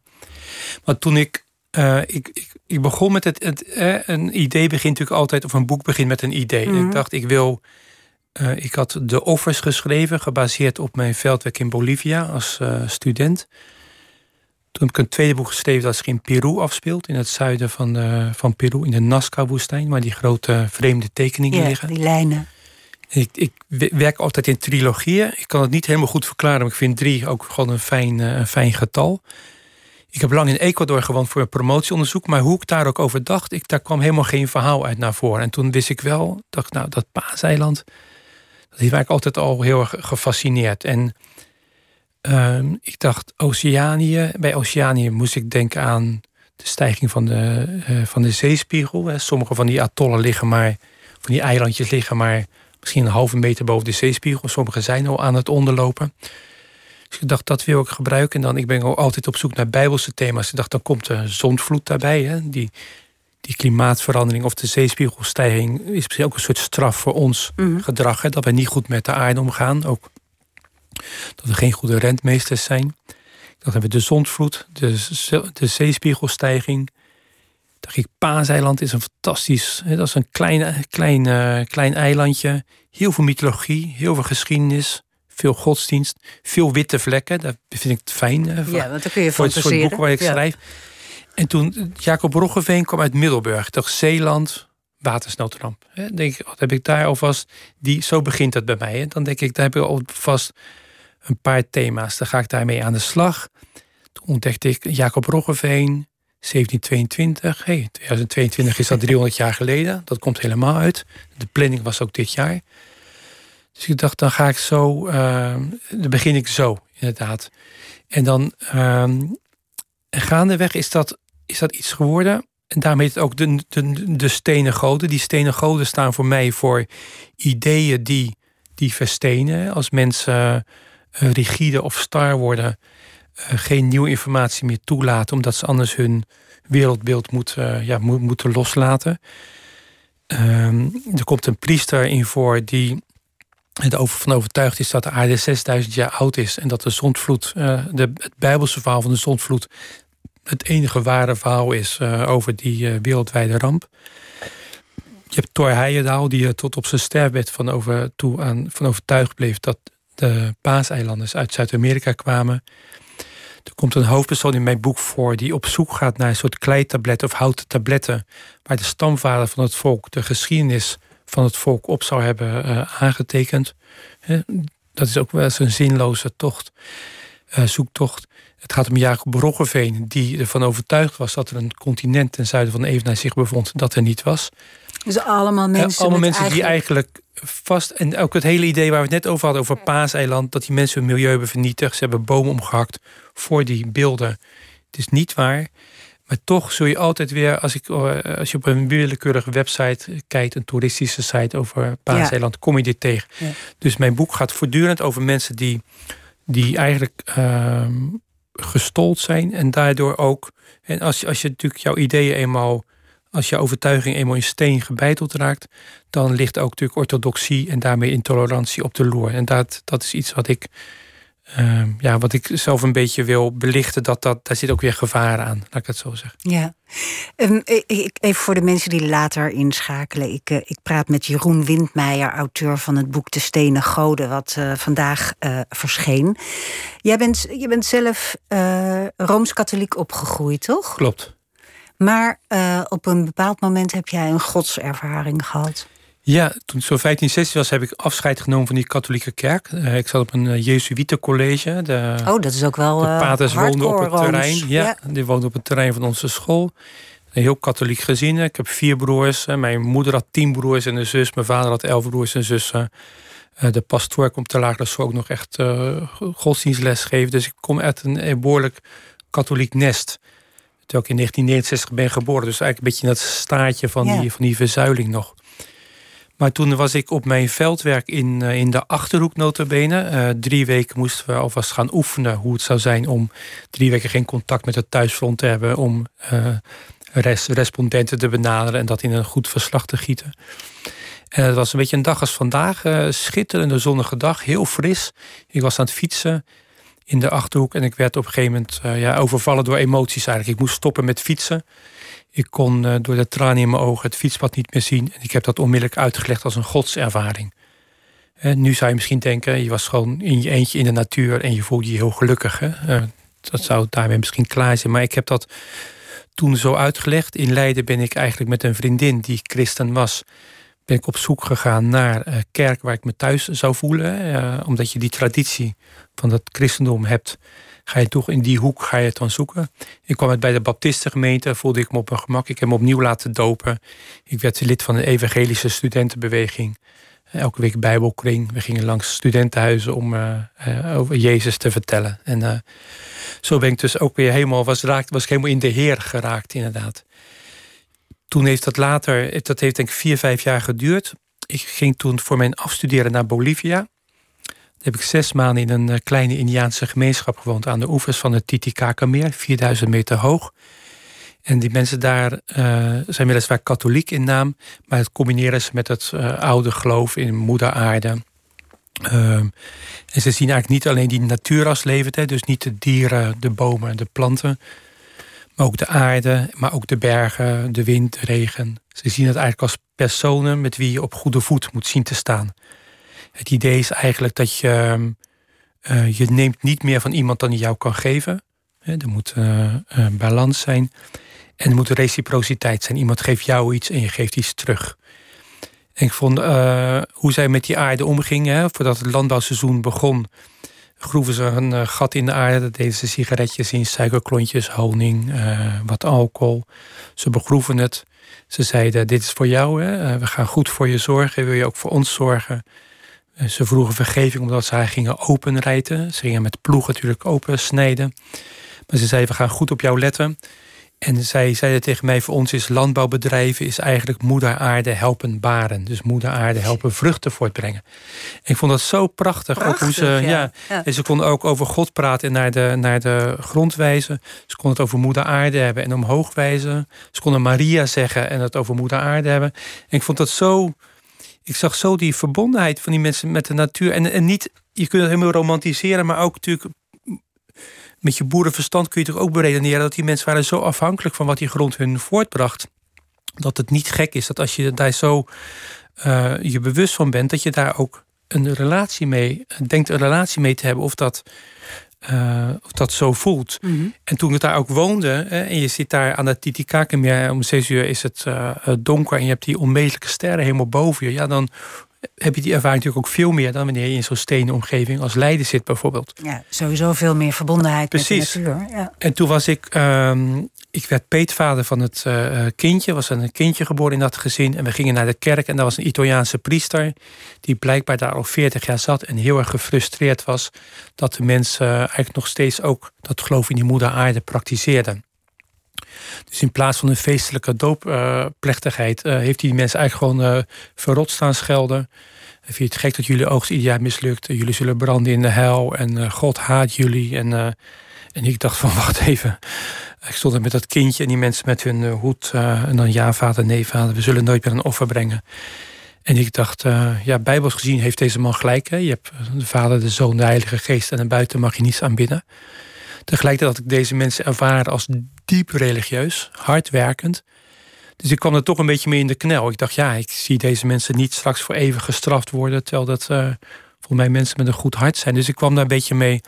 Maar toen ik, ik, ik ik begon met het, het een idee begint natuurlijk altijd, of een boek begint met een idee. Mm -hmm. Ik dacht, ik wil, uh, ik had de offers geschreven, gebaseerd op mijn veldwerk in Bolivia als uh, student. Toen heb ik een tweede boek geschreven dat zich in Peru afspeelt, in het zuiden van, van Peru, in de Nazca-woestijn, waar die grote vreemde tekeningen ja, liggen. Die lijnen. Ik, ik, werk altijd in trilogieën. Ik kan het niet helemaal goed verklaren, maar ik vind drie ook gewoon een fijn, een fijn getal. Ik heb lang in Ecuador gewoond voor een promotieonderzoek, maar hoe ik daar ook over dacht, ik, daar kwam helemaal geen verhaal uit naar voren. En toen wist ik wel, dacht nou, dat paaseiland, dat heeft mij altijd al heel erg gefascineerd. En ehm, ik dacht, Oceanië, bij Oceanië moest ik denken aan de stijging van de, uh, van de zeespiegel. Sommige van die atollen liggen maar, van die eilandjes liggen maar misschien een halve meter boven de zeespiegel. Sommige zijn al aan het onderlopen. Dus ik dacht, dat wil ik gebruiken. En dan, ik ben altijd op zoek naar bijbelse thema's. Ik dacht, dan komt de zondvloed daarbij. Hè? Die, die klimaatverandering of de zeespiegelstijging is misschien ook een soort straf voor ons mhm. gedrag. Hè? Dat we niet goed met de aarde omgaan. Ook dat we geen goede rentmeesters zijn. Dan hebben we de zondvloed, de, de zeespiegelstijging. Dacht ik, Paaseiland is een fantastisch. Hè? Dat is een klein, klein, uh, klein eilandje. Heel veel mythologie, heel veel geschiedenis veel godsdienst, veel witte vlekken. Dat vind ik fijn. Uh, ja, want dan kun je voor het soort boek waar ik schrijf. En toen Jacob Roggeveen kwam uit Middelburg. Toch Zeeland, watersnoodramp. denk ik, heb ik daar alvast, die, zo begint het bij mij. Hè. Dan denk ik, daar heb ik alvast een paar thema's. Dan ga ik daarmee aan de slag. Toen ontdekte ik Jacob Roggeveen, 1722. Hey, 2022 is dat 300 jaar geleden. Dat komt helemaal uit. De planning was ook dit jaar. Dus ik dacht, dan ga ik zo, uh, dan begin ik zo, inderdaad. En dan uh, gaandeweg is dat, is dat iets geworden. En daarmee het ook de, de, de stenen goden. Die stenen goden staan voor mij voor ideeën die, die verstenen. Als mensen uh, rigide of star worden, uh, geen nieuwe informatie meer toelaten, omdat ze anders hun wereldbeeld moet, ja, moeten loslaten. Ehm, er komt een priester in voor die het over van overtuigd is dat de aarde 6000 jaar oud is en dat de zondvloed, uh, de, het Bijbelse verhaal van de zondvloed, het enige ware verhaal is uh, over die uh, wereldwijde ramp. Je hebt Thor Heyerdahl, die tot op zijn sterfbed van, over, toe aan, van overtuigd bleef dat de paaseilanders uit Zuid-Amerika kwamen. Er komt een hoofdpersoon in mijn boek voor die op zoek gaat naar een soort kleitabletten of houten tabletten, waar de stamvader van het volk de geschiedenis van het volk op zou hebben uh, aangetekend. dat is ook wel eens een zinloze tocht, uh, zoektocht. Het gaat om Jacob Roggeveen, die ervan overtuigd was dat er een continent ten zuiden van Evenaar zich bevond, dat er niet was. Dus allemaal mensen. allemaal mensen die eigenlijk vast. En ook het hele idee waar we het net over hadden, over Paaseiland, dat die mensen hun milieu hebben vernietigd. Ze hebben bomen omgehakt voor die beelden. Het is niet waar. Maar toch zul je altijd weer, als, ik, eh, als je op een willekeurige website kijkt, een toeristische site over Paaseiland, kom je dit tegen. Dus mijn boek gaat voortdurend over mensen die, die eigenlijk uh, gestold zijn en daardoor ook. En als, als je natuurlijk jouw ideeën eenmaal, als je overtuiging eenmaal in steen gebeiteld raakt, dan ligt ook natuurlijk orthodoxie en daarmee intolerantie op de loer. En dat, dat is iets wat ik Ehm, ja, wat ik zelf een beetje wil belichten, dat, dat daar zit ook weer gevaar aan, laat ik het zo zeggen. Ja, um, ik, even voor de mensen die later inschakelen. Ik, uh, ik praat met Jeroen Windmeijer, auteur van het boek De Stenen Goden, wat uh, vandaag uh, verscheen. Jij bent, je bent zelf rooms-katholiek opgegroeid, toch? Klopt. Maar op een bepaald moment heb jij een godservaring gehad. Ja, toen ik zo 15, 16 was, heb ik afscheid genomen van die katholieke kerk. Uh, ik zat op een uh, Jesuïtencollege. De, oh, dat is ook wel. De paters woonden op het terrein. Ja, ja, die woonden op het terrein van onze school. Een heel katholiek gezin. Ik heb vier broers. Mijn moeder had tien broers en een zus. Mijn vader had elf broers en zussen. Uh, de pastoor komt te lagere school ook nog echt godsdienstles geven. Dus ik kom uit een, behoorlijk katholiek nest. Terwijl ik in 1969 ben geboren. Dus eigenlijk een beetje in dat staartje van, die, van die verzuiling nog. Maar toen was ik op mijn veldwerk in, eh, in de Achterhoek notabene. Uh, drie weken moesten we alvast gaan oefenen hoe het zou zijn... om drie weken geen contact met het thuisfront te hebben... om uh, respondenten te benaderen en dat in een goed verslag te gieten. En het was een beetje een dag als vandaag. Schitterende zonnige dag, heel fris. Ik was aan het fietsen in de Achterhoek... en ik werd op een gegeven moment ja, overvallen door emoties eigenlijk. Ik moest stoppen met fietsen... Ik kon uh, door de tranen in mijn ogen het fietspad niet meer zien. En ik heb dat onmiddellijk uitgelegd als een godservaring. En nu zou je misschien denken, je was gewoon in je eentje in de natuur en je voelde je heel gelukkig. Uh, dat zou daarmee misschien klaar zijn. Maar ik heb dat toen zo uitgelegd. In Leiden ben ik eigenlijk met een vriendin die christen was. ben ik op zoek gegaan naar uh, kerk waar ik me thuis zou voelen. omdat je die traditie van het christendom hebt, ga je toch in die hoek ga je het dan zoeken. Ik kwam bij de Baptistengemeente, voelde ik me op mijn gemak. Ik heb me opnieuw laten dopen. Ik werd lid van de evangelische studentenbeweging. Elke week bijbelkring. We gingen langs studentenhuizen om uh, over Jezus te vertellen. En uh, zo ben ik dus ook weer helemaal, was, raakt, was helemaal in de Heer geraakt inderdaad. Toen heeft dat later, dat heeft denk ik vier, vijf jaar geduurd. Ik ging toen voor mijn afstuderen naar Bolivia heb ik zes maanden in een eh, kleine Indiaanse gemeenschap gewoond aan de oevers van het Titicaca-meer, 4000 meter hoog. En die mensen daar uh, zijn weliswaar katholiek in naam, maar het combineren ze met het uh, oude geloof in moeder aarde. Uh, en ze zien eigenlijk niet alleen die natuur als levend, hè, dus niet de dieren, de bomen, de planten, maar ook de aarde, maar ook de bergen, de wind, de regen. Ze zien het eigenlijk als personen met wie je op goede voet moet zien te staan. Het idee is eigenlijk dat je, uh, je neemt niet meer van iemand dan hij jou kan geven. er moet uh, balans zijn. En er moet reciprociteit zijn. Iemand geeft jou iets en je geeft iets terug. En ik vond hoe zij met die aarde omgingen. voordat het landbouwseizoen begon, groeven ze een gat in de aarde. Dat deden ze sigaretjes in, suikerklontjes, honing, wat alcohol. Ze begroeven het. Ze zeiden: Dit is voor jou, hè? we gaan goed voor je zorgen. Wil je ook voor ons zorgen? Ze vroegen vergeving omdat ze haar gingen openrijten. Ze gingen met ploeg natuurlijk opensnijden. Maar ze zeiden, we gaan goed op jou letten. En zij zeiden tegen mij, voor ons is landbouwbedrijven... is eigenlijk moeder aarde helpen baren. Dus moeder aarde helpen vruchten voortbrengen. En ik vond dat zo prachtig. ook hoe ze, ja. En ze konden ook over God praten en naar de, naar de grond wijzen. Ze konden het over moeder aarde hebben en omhoog wijzen. Ze konden Maria zeggen en het over moeder aarde hebben. En ik vond dat zo ik zag zo die verbondenheid van die mensen met de natuur. En, en niet, je kunt het helemaal romantiseren, maar ook natuurlijk met je boerenverstand kun je toch ook beredeneren dat die mensen waren zo afhankelijk van wat die grond hun voortbracht. Dat het niet gek is dat als je daar zo uh, je bewust van bent, dat je daar ook een relatie mee, denkt een relatie mee te hebben. Of dat uh, dat zo voelt. Mhm. En toen ik daar ook woonde, hè, en je zit daar aan het Titicacameer, om zes uur is het uh, donker en je hebt die onmetelijke sterren helemaal boven je, ja, dan heb je die ervaring natuurlijk ook veel meer dan wanneer je in zo'n stenen omgeving als Leiden zit bijvoorbeeld. Ja, sowieso veel meer verbondenheid Precies. met de natuur. Ja. En toen was ik, um, ik werd peetvader van het uh, kindje, was een kindje geboren in dat gezin. En we gingen naar de kerk en daar was een Italiaanse priester die blijkbaar daar al 40 jaar zat en heel erg gefrustreerd was dat de mensen eigenlijk nog steeds ook dat geloof in die moeder aarde praktiseerden. Dus in plaats van een feestelijke doopplechtigheid uh, heeft hij die mensen eigenlijk gewoon uh, verrot staan schelden. Vind je het gek dat jullie oogst ieder jaar mislukt? Jullie zullen branden in de hel en God haat jullie. En, en ik dacht van, wacht even. Ik stond er met dat kindje en die mensen met hun hoed. en dan ja, vader, nee, vader, we zullen nooit meer een offer brengen. En ik dacht, ja, bijbels gezien heeft deze man gelijk. Hè? Je hebt de vader, de zoon, de heilige geest... en buiten mag je niets aanbidden. Tegelijkertijd had ik deze mensen ervaren als diep religieus, hardwerkend. Dus ik kwam er toch een beetje mee in de knel. Ik dacht, ja, ik zie deze mensen niet straks voor even gestraft worden. Terwijl dat uh, volgens mij mensen met een goed hart zijn. Dus ik kwam daar een beetje mee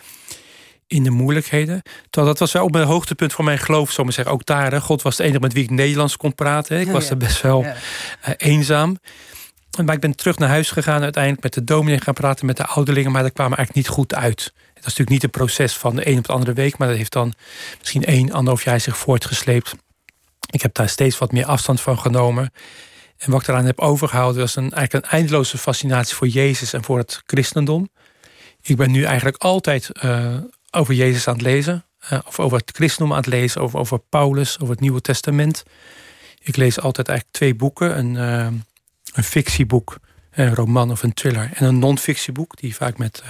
in de moeilijkheden. Terwijl dat was wel op mijn hoogtepunt van mijn geloof, zomaar zeggen. Ook daar, God was de enige met wie ik Nederlands kon praten. Ik was er best wel ja. uh, eenzaam. Maar ik ben terug naar huis gegaan uiteindelijk met de dominee gaan praten met de ouderlingen. Maar dat kwam eigenlijk niet goed uit. Dat natuurlijk niet een proces van de een op de andere week, maar dat heeft dan misschien één, anderhalf jaar zich voortgesleept. Ik heb daar steeds wat meer afstand van genomen. En wat ik eraan heb overgehouden, was een, eigenlijk een eindeloze fascinatie voor Jezus en voor het christendom. Ik ben nu eigenlijk altijd uh, over Jezus aan het lezen, uh, of over het christendom aan het lezen, over, over Paulus, over het Nieuwe Testament. Ik lees altijd eigenlijk twee boeken: een, uh, een fictieboek, een roman of een thriller, en een non-fictieboek, die vaak met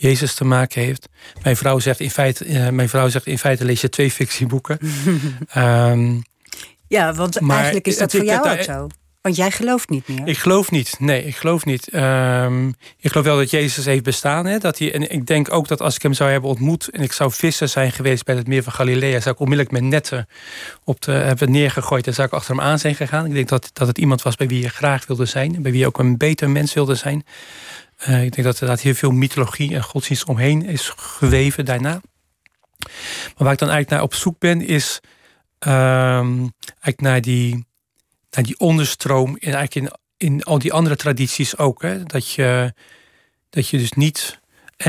Jezus te maken heeft. Mijn vrouw zegt in feite, uh, mijn vrouw zegt in feite lees je twee fictieboeken. um, ja, want eigenlijk is dat voor jou ook zo. Want jij gelooft niet meer. Ik geloof niet. Nee, ik geloof niet. Um, ik geloof wel dat Jezus heeft bestaan. Hè, dat hij, en ik denk ook dat als ik hem zou hebben ontmoet... en ik zou visser zijn geweest bij het meer van Galilea... zou ik onmiddellijk mijn netten op de, hebben neergegooid... en zou ik achter hem aan zijn gegaan. Ik denk dat, dat het iemand was bij wie je graag wilde zijn. Bij wie je ook een beter mens wilde zijn. Uh, ik denk dat er heel veel mythologie en godsdienst omheen is geweven daarna. Maar waar ik dan eigenlijk naar op zoek ben, is uh, eigenlijk naar die, naar die onderstroom in, eigenlijk in in al die andere tradities ook. Hè? Dat, je, dat je dus niet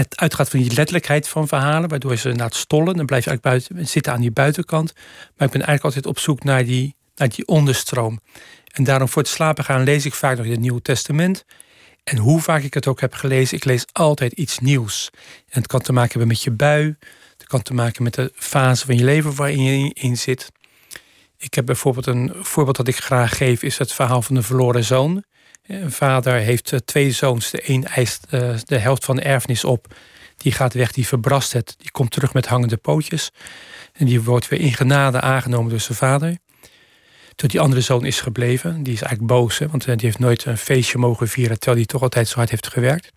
uitgaat van die letterlijkheid van verhalen, waardoor ze het stollen, dan blijf je eigenlijk buiten, zitten aan die buitenkant. Maar ik ben eigenlijk altijd op zoek naar die, naar die onderstroom. En daarom voor het slapen gaan lees ik vaak nog het Nieuwe Testament. En hoe vaak ik het ook heb gelezen, ik lees altijd iets nieuws. En het kan te maken hebben met je bui. Het kan te maken met de fase van je leven waarin je in zit. Ik heb bijvoorbeeld een voorbeeld dat ik graag geef, is het verhaal van de verloren zoon. Een vader heeft eh, twee zoons. De een eist eh, de helft van de erfenis op. Die gaat weg, die verbrast het. Die komt terug met hangende pootjes. En die wordt weer in genade aangenomen door zijn vader. Tot die andere zoon is gebleven. Die is eigenlijk boos, hè, want eh, die heeft nooit een feestje mogen vieren... terwijl hij toch altijd zo hard heeft gewerkt.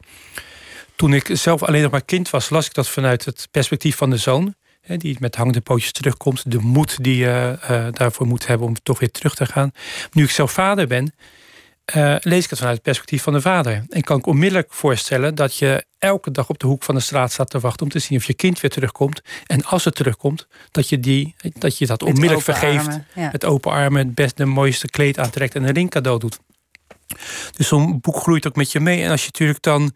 Toen ik zelf alleen nog maar kind was, las ik dat vanuit het perspectief van de zoon. Hè, die met hangende pootjes terugkomt. De moed die je uh, daarvoor moet hebben om toch weer terug te gaan. Nu ik zelf vader ben, uh, lees ik het vanuit het perspectief van de vader. En kan ik onmiddellijk voorstellen dat je elke dag op de hoek van de straat staat te wachten om te zien of je kind weer terugkomt. En als het terugkomt, dat je, die, dat, je dat onmiddellijk vergeeft. Armen, Met open armen, het best de mooiste kleed aantrekt en een ring cadeau doet. Dus zo'n boek groeit ook met je mee. En als je natuurlijk dan.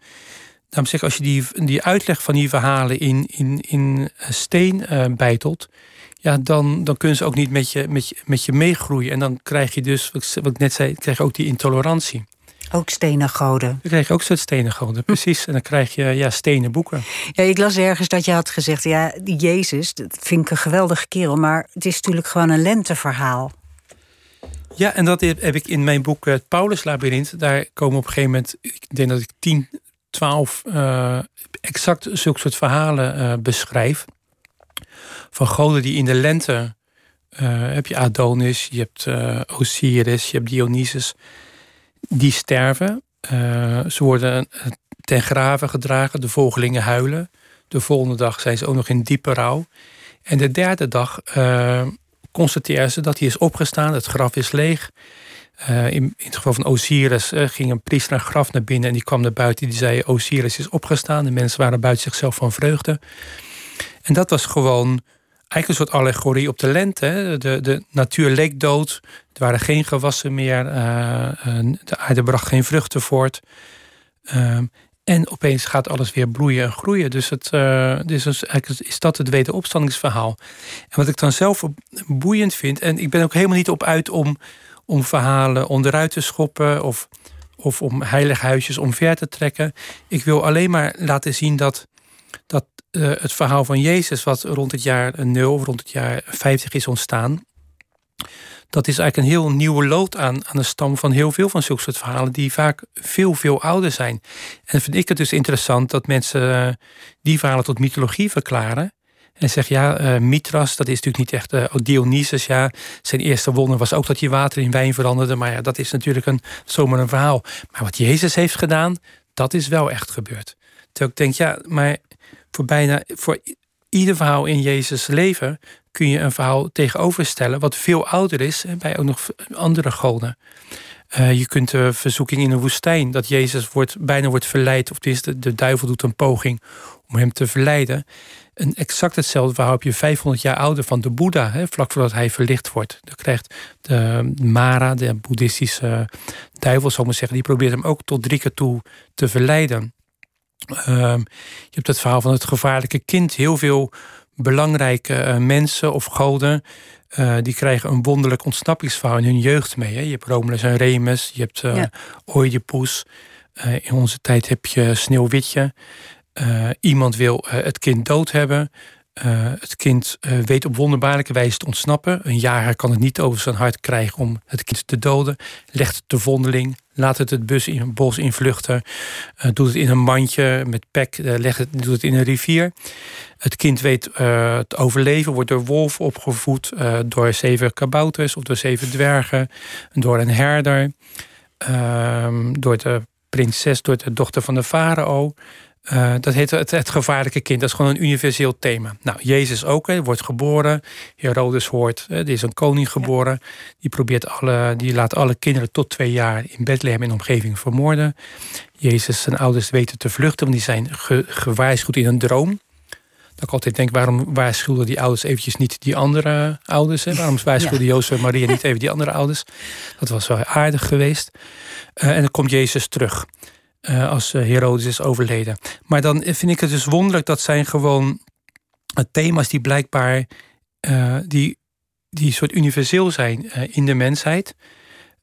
Daarom zeg, als je die, die uitleg van die verhalen in, in, in steen uh, bijtelt, ja, dan, dan kunnen ze ook niet met je, met, je, met je meegroeien. En dan krijg je dus, wat ik net zei, krijg je ook die intolerantie. Ook stenen goden. Dan krijg je ook soort stenen goden, precies. En dan krijg je ja, stenen boeken. Ja, ik las ergens dat je had gezegd, ja, die Jezus, dat vind ik een geweldige kerel, maar het is natuurlijk gewoon een lenteverhaal. Ja, en dat heb ik in mijn boek Het Paulus Labyrinth. Daar komen op een gegeven moment, ik denk dat ik 10, 12 uh, exact zulke soort verhalen uh, beschrijf van goden die in de lente. Uh, heb je Adonis, je hebt uh, Osiris, je hebt Dionysus. Die sterven. Uh, ze worden ten graven gedragen. De volgelingen huilen. De volgende dag zijn ze ook nog in diepe rouw. En de derde dag constateren ze dat hij is opgestaan. Het graf is leeg. In, in, het geval van Osiris ging een priester naar graf naar binnen en die kwam naar buiten. Die zei: Osiris is opgestaan. De mensen waren buiten zichzelf van vreugde. En dat was gewoon eigenlijk een soort allegorie op de lente. De, de natuur leek dood. Er waren geen gewassen meer. Uh, de aarde bracht geen vruchten voort. Uh, en opeens gaat alles weer bloeien en groeien. Dus, het, uh, dus eigenlijk is dat het wederopstandingsverhaal. En wat ik dan zelf boeiend vind... en ik ben ook helemaal niet op uit om, om verhalen onderuit te schoppen... of, of om heilige huisjes omver te trekken. Ik wil alleen maar laten zien dat, dat uh, het verhaal van Jezus, wat rond het jaar 0 of rond het jaar 50 is ontstaan. Dat is eigenlijk een heel nieuwe lood aan, aan de stam van heel veel van zulke soort verhalen, die vaak veel, veel ouder zijn. En vind ik het dus interessant dat mensen uh, die verhalen tot mythologie verklaren. En zeggen, ja, uh, Mithras, dat is natuurlijk niet echt... Uh, Dionysus, ja, zijn eerste wonder was ook dat je water in wijn veranderde. Maar ja, dat is natuurlijk een, zomaar een verhaal. Maar wat Jezus heeft gedaan, dat is wel echt gebeurd. Terwijl ik denk, ja, maar voor bijna voor ieder verhaal in Jezus' leven kun je een verhaal tegenoverstellen wat veel ouder is en bij ook nog andere goden. Uh, je kunt de verzoeking in de woestijn, dat Jezus wordt, bijna wordt verleid, of is de, de duivel doet een poging om hem te verleiden. Een exact hetzelfde verhaal heb je 500 jaar ouder van de Boeddha, hè, vlak voordat hij verlicht wordt. Dan krijgt de Mara, de boeddhistische duivel, zal ik maar zeggen, die probeert hem ook tot drie keer toe te verleiden. Ehm, je hebt het verhaal van het gevaarlijke kind. Heel veel belangrijke uh, mensen of goden. Uh, die krijgen een wonderlijk ontsnappingsverhaal in hun jeugd mee. Hè. Je hebt Romulus en Remus, je hebt uh, ja. Oedipus. in onze tijd heb je Sneeuwwitje. iemand wil het kind dood hebben. Het kind weet op wonderbaarlijke wijze te ontsnappen. Een jager kan het niet over zijn hart krijgen om het kind te doden. Legt het de vondeling, laat het het bus in, bos invluchten. Uh, doet het in een mandje met pek, legt het, doet het in een rivier. Het kind weet het overleven, wordt door wolf opgevoed. door zeven kabouters of door zeven dwergen. Door een herder. Ehm, door de prinses, door de dochter van de farao. Uh, dat heet het, het, gevaarlijke kind. Dat is gewoon een universeel thema. Nou, Jezus ook, hè, wordt geboren. Herodes hoort, hè, er is een koning geboren. Die, probeert alle, die laat alle kinderen tot twee jaar in Bethlehem in de omgeving vermoorden. Jezus zijn ouders weten te vluchten, want die zijn ge, gewaarschuwd in een droom. Dat ik altijd denk, waarom waarschuwden die ouders eventjes niet die andere ouders? Hè? Waarom waarschuwden ja. Jozef en Maria niet even die andere ouders? Dat was wel aardig geweest. Uh, en dan komt Jezus terug. Uh, als Herodes is overleden. Maar dan vind ik het dus wonderlijk dat zijn gewoon thema's die blijkbaar die, die soort universeel zijn in de mensheid.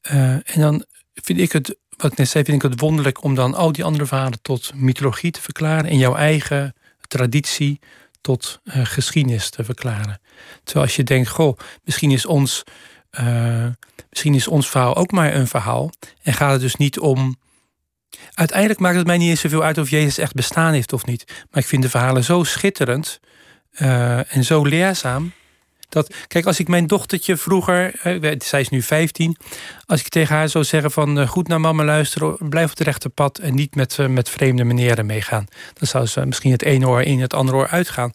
en dan vind ik het, wat ik net zei, vind ik het wonderlijk om dan al die andere verhalen tot mythologie te verklaren en jouw eigen traditie tot geschiedenis te verklaren. Terwijl als je denkt, goh, misschien is ons, misschien is ons verhaal ook maar een verhaal. En gaat het dus niet om. Uiteindelijk maakt het mij niet eens zoveel uit of Jezus echt bestaan heeft of niet. Maar ik vind de verhalen zo schitterend uh, en zo leerzaam. Dat, kijk, als ik mijn dochtertje vroeger, zij is nu 15, als ik tegen haar zou zeggen van goed naar mama luisteren, blijf op het rechte pad en niet met, met vreemde meneren meegaan. Dan zou ze misschien het ene oor in, het andere oor uitgaan.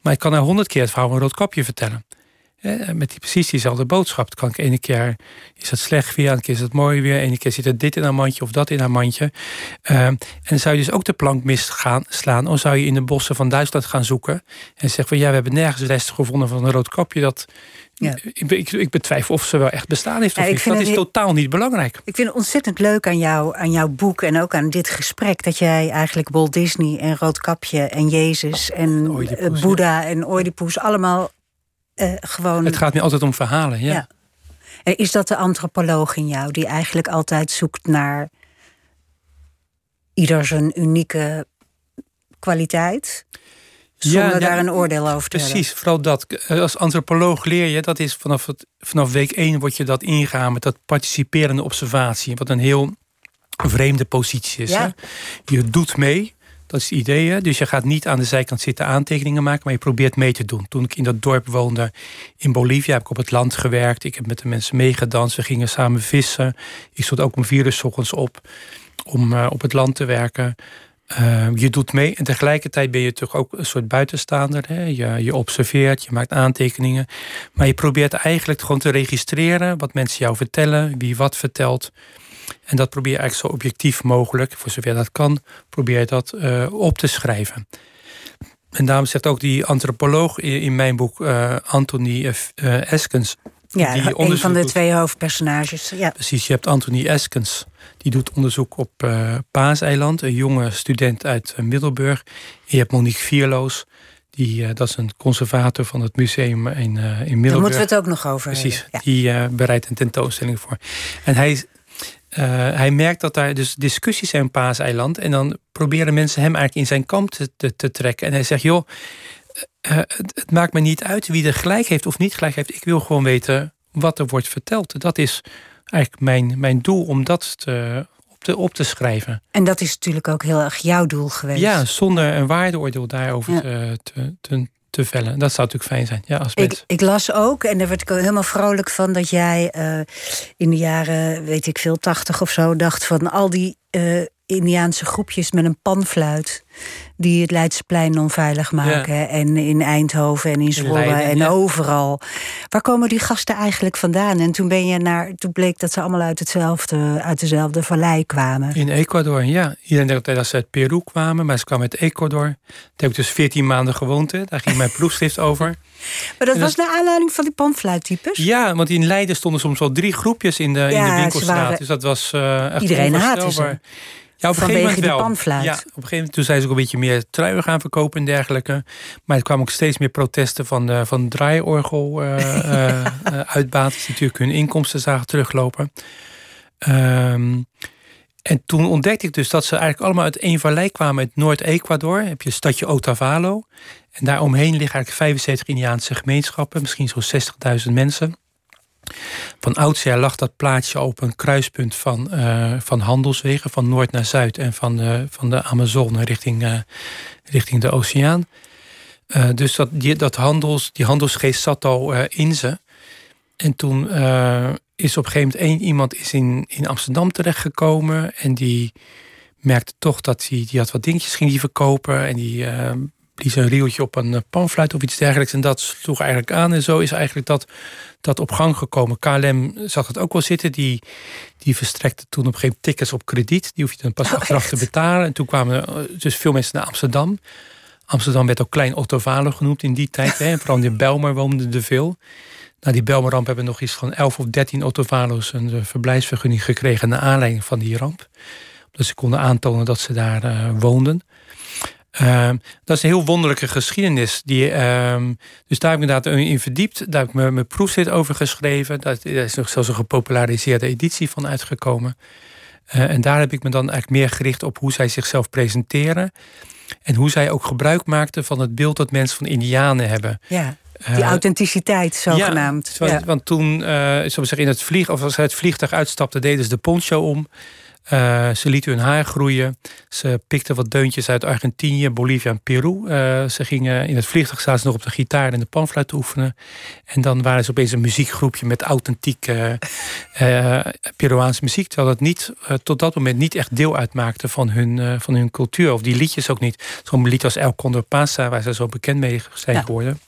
Maar ik kan haar honderd keer het verhaal van een rood kapje vertellen. Met die, precies diezelfde boodschap. Dan kan ik ene keer is het slecht weer, een keer is het mooi weer, ene keer zit er dit in haar mandje of dat in haar mandje. Uh, en dan zou je dus ook de plank mis gaan slaan, of zou je in de bossen van Duitsland gaan zoeken en zeggen van ja, we hebben nergens rest gevonden van een rood kapje. Dat, ja. ik, ik, ik, betwijfel of ze wel echt bestaan heeft of ja, niet. Dat is totaal niet belangrijk. Ik vind het ontzettend leuk aan, jou, aan jouw boek en ook aan dit gesprek dat jij eigenlijk Walt Disney en Roodkapje en Jezus en Oedipus, Boeddha ja. en Oedipus allemaal uh, gewoon. Het gaat me altijd om verhalen, ja. ja. En is dat de antropoloog in jou die eigenlijk altijd zoekt naar ieder zijn unieke kwaliteit? Zonder ja, daar een oordeel over te precies, hebben. Precies, vooral dat. Als antropoloog leer je, dat is vanaf, het, vanaf week 1 word je dat ingaan met dat participerende observatie. Wat een heel vreemde positie is. Je doet mee. Dat is het idee. Hè? Dus je gaat niet aan de zijkant zitten aantekeningen maken, maar je probeert mee te doen. Toen ik in dat dorp woonde in Bolivia, heb ik op het land gewerkt. Ik heb met de mensen meegedanst. We gingen samen vissen. Ik stond ook om vier uur ochtends op om uh, op het land te werken. Uh, je doet mee en tegelijkertijd ben je toch ook een soort buitenstaander. Hè? Je, je observeert, je maakt aantekeningen. Maar je probeert eigenlijk gewoon te registreren wat mensen jou vertellen, wie wat vertelt. En dat probeer je eigenlijk zo objectief mogelijk, voor zover dat kan, probeer dat uh, op te schrijven. En daarom zegt ook die antropoloog in, mijn boek, uh, Anthony uh, Eskens. Ja, die een van de doet. twee hoofdpersonages. Ja. Precies, je hebt Anthony Eskens. Die doet onderzoek op uh, Paaseiland, een jonge student uit Middelburg. En je hebt Monique Vierloos. Die, dat is een conservator van het museum in, in Middelburg. Daar moeten we het ook nog over Precies, ja. die bereidt een tentoonstelling voor. En hij uh, hij merkt dat daar dus discussies zijn op Paaseiland. En dan proberen mensen hem eigenlijk in zijn kamp te, te, te trekken. En hij zegt, joh, uh, het, het, maakt me niet uit wie er gelijk heeft of niet gelijk heeft. Ik wil gewoon weten wat er wordt verteld. Dat is eigenlijk mijn, mijn doel om dat te, op, te, op te schrijven. En dat is natuurlijk ook heel erg jouw doel geweest. Ja, zonder een waardeoordeel daarover ja. te, te, te, vellen. Dat zou natuurlijk fijn zijn. Ja, als ik, ik, las ook, en daar werd ik helemaal vrolijk van, dat jij uh, in de jaren, weet ik veel, tachtig of zo, dacht van al die uh, Indiaanse groepjes met een panfluit. Die het Leidseplein onveilig maken. Ja. En in Eindhoven en in Zwolle in Leiden, en ja. overal. Waar komen die gasten eigenlijk vandaan? En toen ben je naar. Toen bleek dat ze allemaal uit hetzelfde, uit dezelfde vallei kwamen. In Ecuador, ja. Iedereen denkt dat ze uit Peru kwamen, maar ze kwamen uit Ecuador. Daar heb ik dus 14 maanden gewoond. Hè. Daar ging mijn proefschrift over. Maar dat en was dat... naar aanleiding van die panfluittypes? Ja, want in Leiden stonden soms al drie groepjes in de, ja, in de winkelstraat. Waren... Dus dat was uh, echt Iedereen haatte ze. Ja, op een gegeven moment. Ja, op een gegeven moment toen zijn ze ook een beetje meer truien gaan verkopen en dergelijke. Maar er kwamen ook steeds meer protesten van de, van draaiorgel uh, uh, uh, uitbaters die natuurlijk hun inkomsten zagen teruglopen. Um, en toen ontdekte ik dus dat ze eigenlijk allemaal uit één vallei kwamen uit Noord-Ecuador. Heb je het stadje Otavalo. En daaromheen liggen eigenlijk 75 Indiaanse gemeenschappen, misschien zo'n 60.000 mensen. Van oudsher lag dat plaatsje op een kruispunt van, uh, van handelswegen, van noord naar zuid en van de, van de Amazone richting, uh, richting de oceaan. Uh, dus dat, die, dat handels, die handelsgeest zat al in ze. En toen is op een gegeven moment één iemand is in, in Amsterdam terechtgekomen en die merkte toch dat hij die had wat dingetjes ging die verkopen en die blies een rieltje op een panfluit of iets dergelijks. En dat sloeg eigenlijk aan. En zo is eigenlijk dat, dat op gang gekomen. KLM zag het ook wel zitten. Die, die verstrekte toen op een gegeven moment tickets op krediet. Die hoef je dan pas oh, achteraf echt? te betalen. En toen kwamen dus veel mensen naar Amsterdam. Amsterdam werd ook Klein Ottovalo genoemd in die tijd. Hè. Vooral in de Belmer woonden er veel. Na die Belmerramp hebben nog iets van 11 of 13 Ottovalo's een verblijfsvergunning gekregen naar aanleiding van die ramp. Dat ze konden aantonen dat ze daar uh, woonden. Ehm, dat is een heel wonderlijke geschiedenis. Die, ehm, dus daar heb ik inderdaad in verdiept. Daar heb ik mijn, mijn proefschrift over geschreven. Daar is nog zelfs een gepopulariseerde editie van uitgekomen. Uh, en daar heb ik me dan eigenlijk meer gericht op hoe zij zichzelf presenteren. En hoe zij ook gebruik maakten van het beeld dat mensen van Indianen hebben. Ja. Die uh, authenticiteit, zogenaamd. Ja, want toen, uh, zeggen, in het vlieg, of als zij het vliegtuig uitstapten, deden ze de poncho om. Uh, ze lieten hun haar groeien. Ze pikten wat deuntjes uit Argentinië, Bolivia en Peru. Uh, ze gingen in het vliegtuig zaten ze nog op de gitaar en de panfluit te oefenen. En dan waren ze opeens een muziekgroepje met authentieke uh, Peruaanse muziek. Terwijl dat niet, tot dat moment niet echt deel uitmaakte van hun, van hun cultuur. Of die liedjes ook niet. Zo'n lied als El Condor Pasa, waar ze zo bekend mee zijn geworden.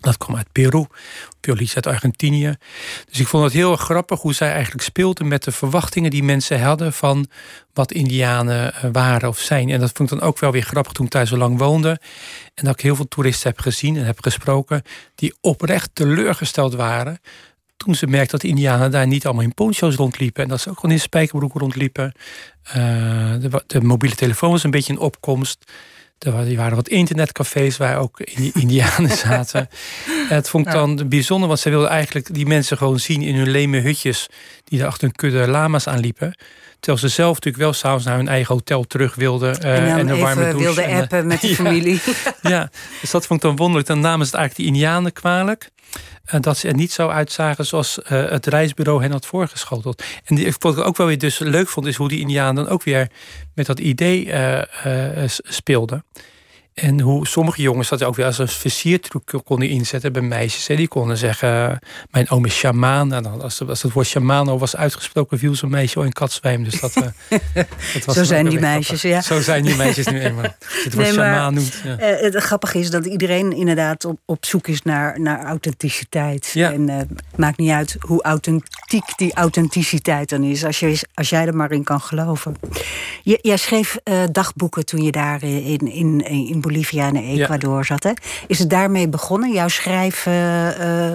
Dat kwam uit Peru, Piolice uit Argentinië. Dus ik vond het heel grappig hoe zij eigenlijk speelden met de verwachtingen die mensen hadden van wat Indianen eh, waren of zijn. En dat vond ik dan ook wel weer grappig toen ik daar zo lang woonde. En dat ik heel veel toeristen heb gezien en heb gesproken die oprecht teleurgesteld waren. Toen ze merkten dat de Indianen daar niet allemaal in poncho's rondliepen. En dat ze ook gewoon in spijkerbroeken rondliepen. Uh, de, de mobiele telefoon was een beetje in opkomst. Er waren wat internetcafés waar ook Indianen zaten. het vond ik dan bijzonder, want ze wilden eigenlijk die mensen gewoon zien in hun leme hutjes. die er achter een kudde lama's aanliepen. Terwijl ze zelf natuurlijk wel s'avonds naar hun eigen hotel terug wilden. Uh, en, en een warme douche. wilden appen met de familie. ja, dus dat vond ik dan wonderlijk. Dan namen ze het eigenlijk die Indianen kwalijk. Uh, dat ze er niet zo uitzagen zoals uh, het reisbureau hen had voorgeschoteld. En die, wat ik ook wel weer dus leuk vond, is hoe die Indianen dan ook weer met dat idee speelden. En hoe sommige jongens dat ook weer als een versiertruc konden inzetten bij meisjes. Hè. Die konden zeggen, mijn oom is shamaan. Nou, als, als het woord shamaan al was uitgesproken, viel zo'n meisje al in katzwijm. Dus dat, dat was Zo zijn die meisjes, ja. Zo zijn die meisjes nu eenmaal. Het woord nee, shamaan noemt. Ja. Uh, het grappige is dat iedereen inderdaad op, op zoek is naar, naar authenticiteit. Ja. En het maakt niet uit hoe authentiek die authenticiteit dan is. Als, je, als jij er maar in kan geloven. Je, jij schreef dagboeken toen je daar in, in, in Bolivia en Ecuador zat. Hè? Is het daarmee begonnen, jouw schrijf, uh,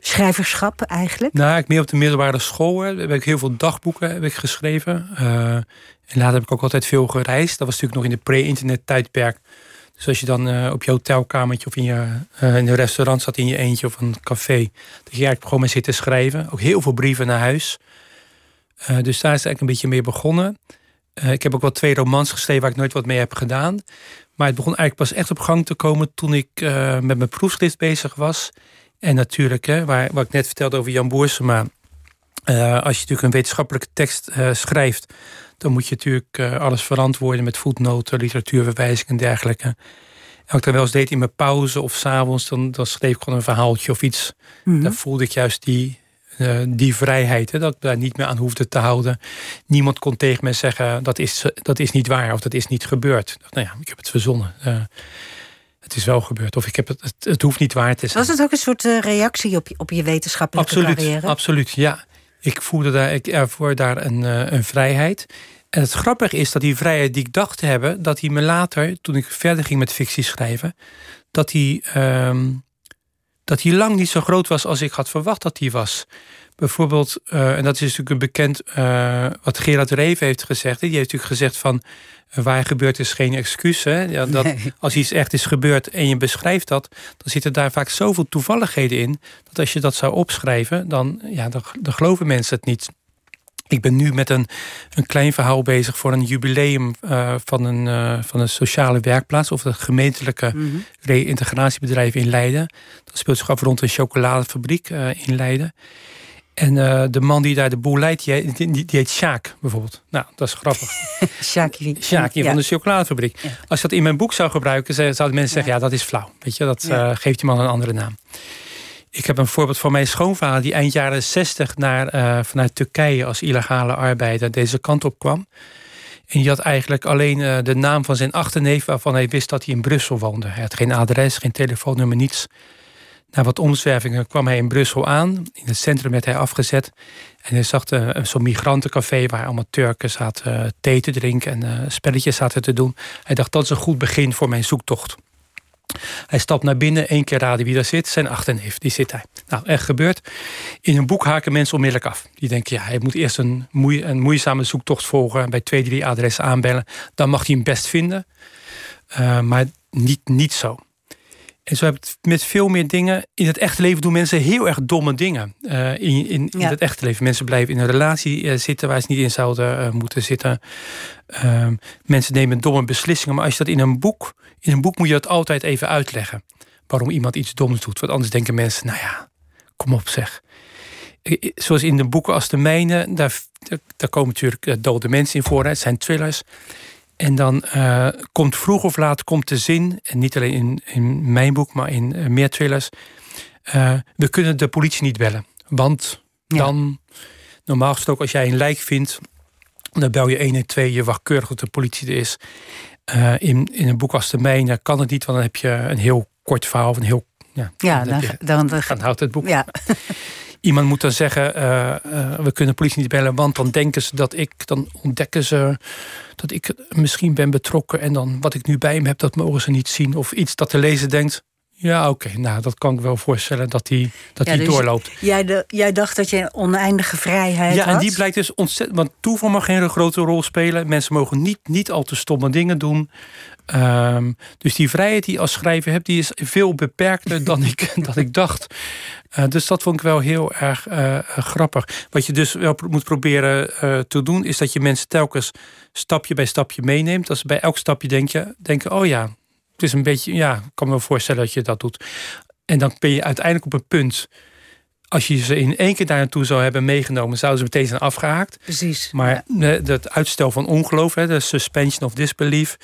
schrijverschap eigenlijk? Nou, ik meer op de middelbare school hè, heb ik heel veel dagboeken heb ik geschreven. En later heb ik ook altijd veel gereisd. Dat was natuurlijk nog in de pre-internet tijdperk. Dus als je dan op je hotelkamertje of in, je, in een restaurant zat in je eentje of een café, dan ging je eigenlijk gewoon mee zitten schrijven. Ook heel veel brieven naar huis. dus daar is het eigenlijk een beetje mee begonnen. Ik heb ook wel twee romans geschreven waar ik nooit wat mee heb gedaan. Maar het begon eigenlijk pas echt op gang te komen toen ik uh, met mijn proefschrift bezig was. En natuurlijk, hè, waar, wat ik net vertelde over Jan Boersema. Uh, als je natuurlijk een wetenschappelijke tekst schrijft, dan moet je natuurlijk alles verantwoorden met voetnoten, literatuurverwijzingen en dergelijke. En wat ik dan wel eens deed in mijn pauze of s'avonds, dan, dan schreef ik gewoon een verhaaltje of iets. Mm Dan voelde ik juist die, uh, die vrijheid, hè, dat ik daar niet meer aan hoefde te houden. Niemand kon tegen me zeggen dat is, dat is niet waar of dat is niet gebeurd. Nou ja, ik heb het verzonnen. Uh, het is wel gebeurd. Of ik heb het, het, het, hoeft niet waar te zijn. Was het ook een soort uh, reactie op, op je wetenschappelijke absoluut, carrière? Absoluut, ja. Ik voelde daar, ik ervoor daar een, een vrijheid. En het grappige is dat die vrijheid die ik dacht te hebben, dat die me later, toen ik verder ging met fictie schrijven, dat die ehm, dat hij lang niet zo groot was als ik had verwacht dat hij was. Bijvoorbeeld, uh, en dat is natuurlijk een bekend uh, wat Gerard Reven heeft gezegd. Die heeft natuurlijk gezegd van uh, waar gebeurt is geen excuus. Hè? Ja, dat Als iets echt is gebeurd en je beschrijft dat, dan zitten daar vaak zoveel toevalligheden in. Dat als je dat zou opschrijven, dan, ja, dan, dan geloven mensen het niet. Ik ben nu met een, een klein verhaal bezig voor een jubileum uh, van, een, uh, van een sociale werkplaats of een gemeentelijke mm -hmm. reïntegratiebedrijf in Leiden. Dat speelt zich af rond een chocoladefabriek uh, in Leiden. En de man die daar de boel leidt, die, die, die heet Sjaak bijvoorbeeld. Nou, dat is grappig. Ja. van de chocoladefabriek. Ja. Als je dat in mijn boek zou gebruiken, zouden mensen zeggen: ja, dat is flauw. Weet je, dat geeft die man een andere naam. Ik heb een voorbeeld van mijn schoonvader die eind jaren 60 naar, uh, vanuit Turkije als illegale arbeider deze kant op kwam. En die had eigenlijk alleen uh, de naam van zijn achterneef waarvan hij wist dat hij in Brussel woonde. Hij had geen adres, geen telefoonnummer, niets. Na wat omzwervingen kwam hij in Brussel aan. In het centrum werd hij afgezet. En hij zag zo'n migrantencafé waar allemaal Turken zaten thee te drinken en spelletjes zaten te doen. Hij dacht dat is een goed begin voor mijn zoektocht. Hij stapt naar binnen, één keer raden wie daar zit. Zijn achterneef, die zit daar. Nou, echt gebeurt. In een boek haken mensen onmiddellijk af. Die denken, ja, hij moet eerst een, een moeizame zoektocht volgen. Bij twee, drie adressen aanbellen. Dan mag hij hem best vinden. Uh, maar niet, niet zo. En zo heb ik met veel meer dingen. In het echte leven doen mensen heel erg domme dingen. Uh, in in, in het echte leven. Mensen blijven in een relatie uh, zitten waar ze niet in zouden moeten zitten. Ehm, mensen nemen domme beslissingen. Maar als je dat in een boek. In een boek moet je dat altijd even uitleggen. Waarom iemand iets doms doet. Want anders denken mensen, nou ja, kom op zeg. Zoals in de boeken als de mijne, daar, daar komen natuurlijk dode mensen in voor. Het zijn thrillers. En dan uh, komt vroeg of laat komt de zin, en niet alleen in, in mijn boek, maar in uh, meer thrillers. Uh, we kunnen de politie niet bellen. Want dan, normaal gesproken, als jij een lijk vindt, dan bel je 112, je wacht keurig tot de politie er is. In, in een boek als de mijne kan het niet, want dan heb je een heel kort verhaal of een heel. Ja, ja dan, dan, dan, dan, houdt het boek. Ja. Iemand moet dan zeggen, uh, uh, we kunnen politie niet bellen, want dan denken ze dat ik, dan ontdekken ze dat ik misschien ben betrokken en dan wat ik nu bij hem heb, dat mogen ze niet zien. Of iets dat de lezer denkt, ja, oké. Nou, dat kan ik wel voorstellen dat die, dat die dus doorloopt. Jij, de, jij dacht dat je oneindige vrijheid ja, had? Ja, en die blijkt dus ontzettend... Want toeval mag geen grote rol spelen. Mensen mogen niet, niet al te stomme dingen doen. Um, dus die vrijheid die je als schrijver hebt... die is veel beperkter dan, ik, dan ik dacht. Uh, dus dat vond ik wel heel erg uh, grappig. Wat je dus wel moet proberen uh, te doen... is dat je mensen telkens stapje bij stapje meeneemt. Als bij elk stapje denk je, denken... oh ja, het is een beetje, ja, ik kan me voorstellen dat je dat doet. En dan ben je uiteindelijk op een punt. Als je ze in één keer daar naartoe zou hebben meegenomen, zouden ze meteen zijn afgehaakt. Precies. Maar ja. dat uitstel van ongeloof, de suspension of disbelief,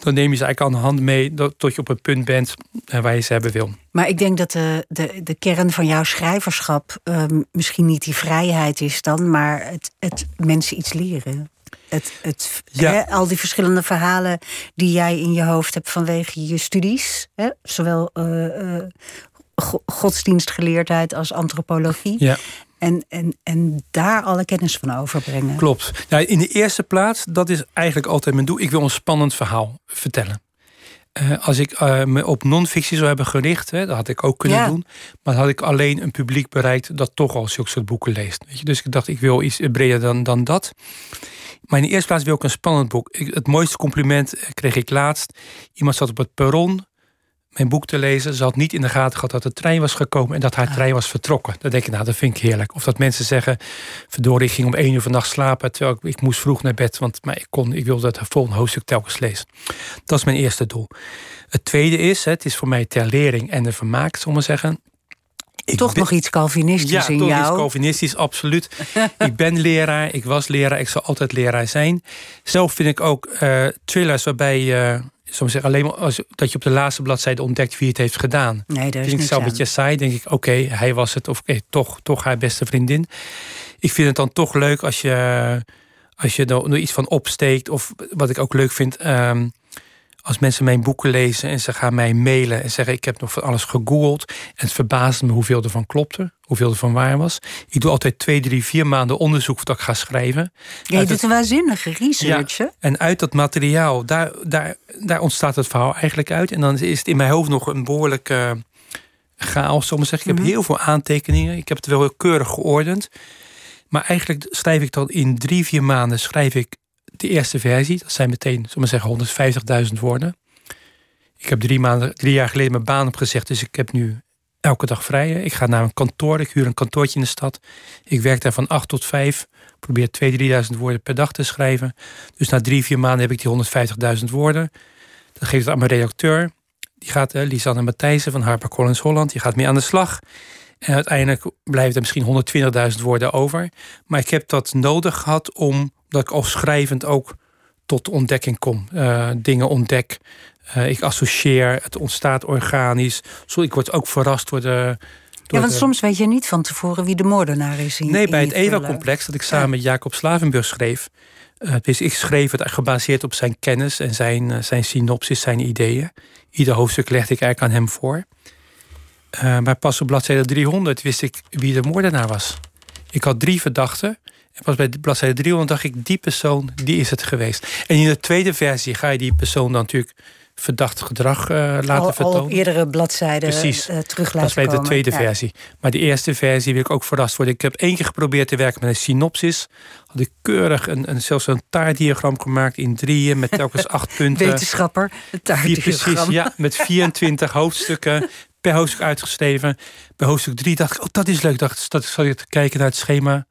dan neem je ze eigenlijk aan de hand mee tot je op een punt bent eh, waar je ze hebben wil. Maar ik denk dat de, de, de kern van jouw schrijverschap um, misschien niet die vrijheid is dan, maar het, het mensen iets leren. Het, het, ja. hè, al die verschillende verhalen die jij in je hoofd hebt vanwege je studies, hè, zowel uh, uh, godsdienstgeleerdheid als antropologie. Ja. En, en, en daar alle kennis van overbrengen. Klopt. Nou, in de eerste plaats, dat is eigenlijk altijd mijn doel. Ik wil een spannend verhaal vertellen. Uh, als ik uh, me op non-fictie zou hebben gericht, hè, dat had ik ook kunnen ja. doen. Maar had ik alleen een publiek bereikt dat toch al zulke soort boeken leest. Weet je? Dus ik dacht, ik wil iets breder dan, dan dat. Maar in de eerste plaats wil ik een spannend boek. Ik, het mooiste compliment kreeg ik laatst. Iemand zat op het perron mijn boek te lezen. Ze had niet in de gaten gehad dat de trein was gekomen en dat haar ah. trein was vertrokken. Dan denk ik, nou, dat vind ik heerlijk. Of dat mensen zeggen, verdorie, ik ging om één uur vannacht slapen terwijl ik, ik moest vroeg naar bed, want maar ik, kon, ik wilde het volgende hoofdstuk telkens lezen. Dat is mijn eerste doel. Het tweede is, het is voor mij ter lering en de vermaak, maar zeggen. Ik toch nog iets Calvinistisch ja, in toch jou? iets Calvinistisch, absoluut. ik ben leraar, ik was leraar, ik zal altijd leraar zijn. Zelf vind ik ook uh, thrillers waarbij je, uh, zeggen, alleen maar als, dat je op de laatste bladzijde ontdekt wie het heeft gedaan. Nee, dat is vind ik zelf een beetje saai. Denk ik, oké, okay, hij was het, of okay, toch, toch haar beste vriendin. Ik vind het dan toch leuk als je, als je er iets van opsteekt. Of wat ik ook leuk vind. Um, als mensen mijn boeken lezen en ze gaan mij mailen en zeggen: Ik heb nog van alles gegoogeld. En het verbaast me hoeveel er van klopte, hoeveel er van waar was. Ik doe altijd twee, drie, vier maanden onderzoek voordat ik ga schrijven. Ja, je doet een waanzinnige research. Ja, en uit dat materiaal, daar, daar, daar ontstaat het verhaal eigenlijk uit. En dan is het in mijn hoofd nog een behoorlijke chaos. Zal ik zeggen. Ik heb -hmm. heel veel aantekeningen. Ik heb het wel heel keurig geordend. Maar eigenlijk schrijf ik dan in drie, vier maanden schrijf ik de eerste versie. Dat zijn meteen, zullen zeggen, 150.000 woorden. Ik heb drie, maanden, drie jaar geleden mijn baan opgezegd, dus ik heb nu elke dag vrij. Ik ga naar een kantoor, ik huur een kantoortje in de stad. Ik werk daar van 8 tot 5. Probeer 2.000, 3.000 woorden per dag te schrijven. Dus na drie, vier maanden heb ik die 150.000 woorden. Dat geef ik aan mijn redacteur. Die gaat, uh, Lisanne Matthijssen van HarperCollins Holland, die gaat mee aan de slag. En uiteindelijk blijven er misschien 120.000 woorden over. Maar ik heb dat nodig gehad om dat ik al schrijvend ook tot ontdekking kom. Uh, dingen ontdek. Uh, ik associeer. Het ontstaat organisch. Zo, ik word ook verrast door de. Door ja, want de... soms weet je niet van tevoren wie de moordenaar is. In, nee, in bij het Eva-complex dat ik samen ja. met Jacob Slavenburg schreef. Uh, dus ik schreef het gebaseerd op zijn kennis en zijn, zijn synopsis, zijn ideeën. Ieder hoofdstuk legde ik eigenlijk aan hem voor. Uh, maar pas op bladzijde 300 wist ik wie de moordenaar was. Ik had drie verdachten. En pas bij bladzijde 300 dacht ik, die persoon, die is het geweest. En in de tweede versie ga je die persoon dan natuurlijk verdacht gedrag uh, laten al, vertonen. Al op eerdere bladzijden Precies. Uh, terug laten Dat is bij de tweede versie. Maar de eerste versie wil ik ook verrast worden. Ik heb één keer geprobeerd te werken met een synopsis. Had ik keurig een, een, zelfs een taartdiagram gemaakt in drieën... met telkens acht punten. Wetenschapper, het taartdiagram. Precies, ja, met 24 hoofdstukken per hoofdstuk uitgeschreven. Bij hoofdstuk 3 dacht ik, oh, dat is leuk. Dacht, dat zat ik te kijken naar het schema.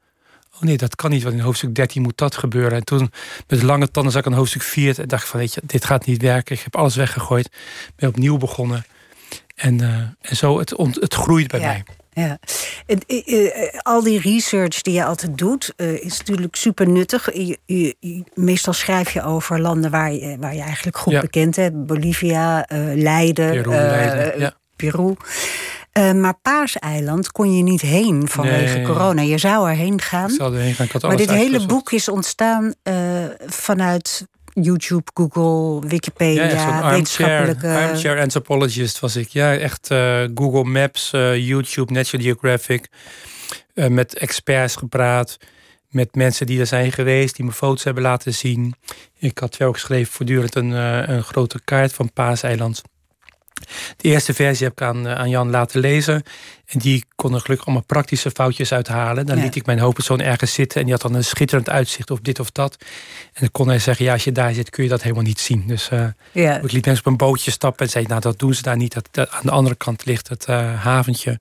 Oh nee, dat kan niet, want in hoofdstuk 13 moet dat gebeuren. En toen met lange tanden zag ik aan hoofdstuk 4 en dacht van, weet je, dit gaat niet werken. Ik heb alles weggegooid, ben opnieuw begonnen. En, uh, en zo, het, het groeit bij mij. Ja, uh, al die research die je altijd doet, uh, is natuurlijk super nuttig. Je, je, meestal schrijf je over landen waar je, waar je eigenlijk goed bekend hebt. Bolivia, Leiden, Peru. Leiden ja. Peru. Uh, maar Paaseiland kon je niet heen vanwege corona. Je zou erheen gaan. Ik zou erheen gaan. Maar dit hele boek is ontstaan uh, vanuit YouTube, Google, Wikipedia, ja, wetenschappelijke... Armchair anthropologist was ik. Ja, echt uh, Google Maps, YouTube, National Geographic. met experts gepraat. Met mensen die er zijn geweest, die me foto's hebben laten zien. Ik had wel geschreven voortdurend een, een grote kaart van Paaseiland. De eerste versie heb ik aan, eh, aan Jan laten lezen. En die kon er gelukkig allemaal praktische foutjes uithalen. Dan liet ik mijn hoofdpersoon ergens zitten. En die had dan een schitterend uitzicht op dit of dat. En dan kon hij zeggen, ja, als je daar zit kun je dat helemaal niet zien. Dus uh, ja. ik liet mensen op een bootje stappen en zei, nou dat doen ze daar niet. Dat, aan de andere kant ligt het uh, haventje.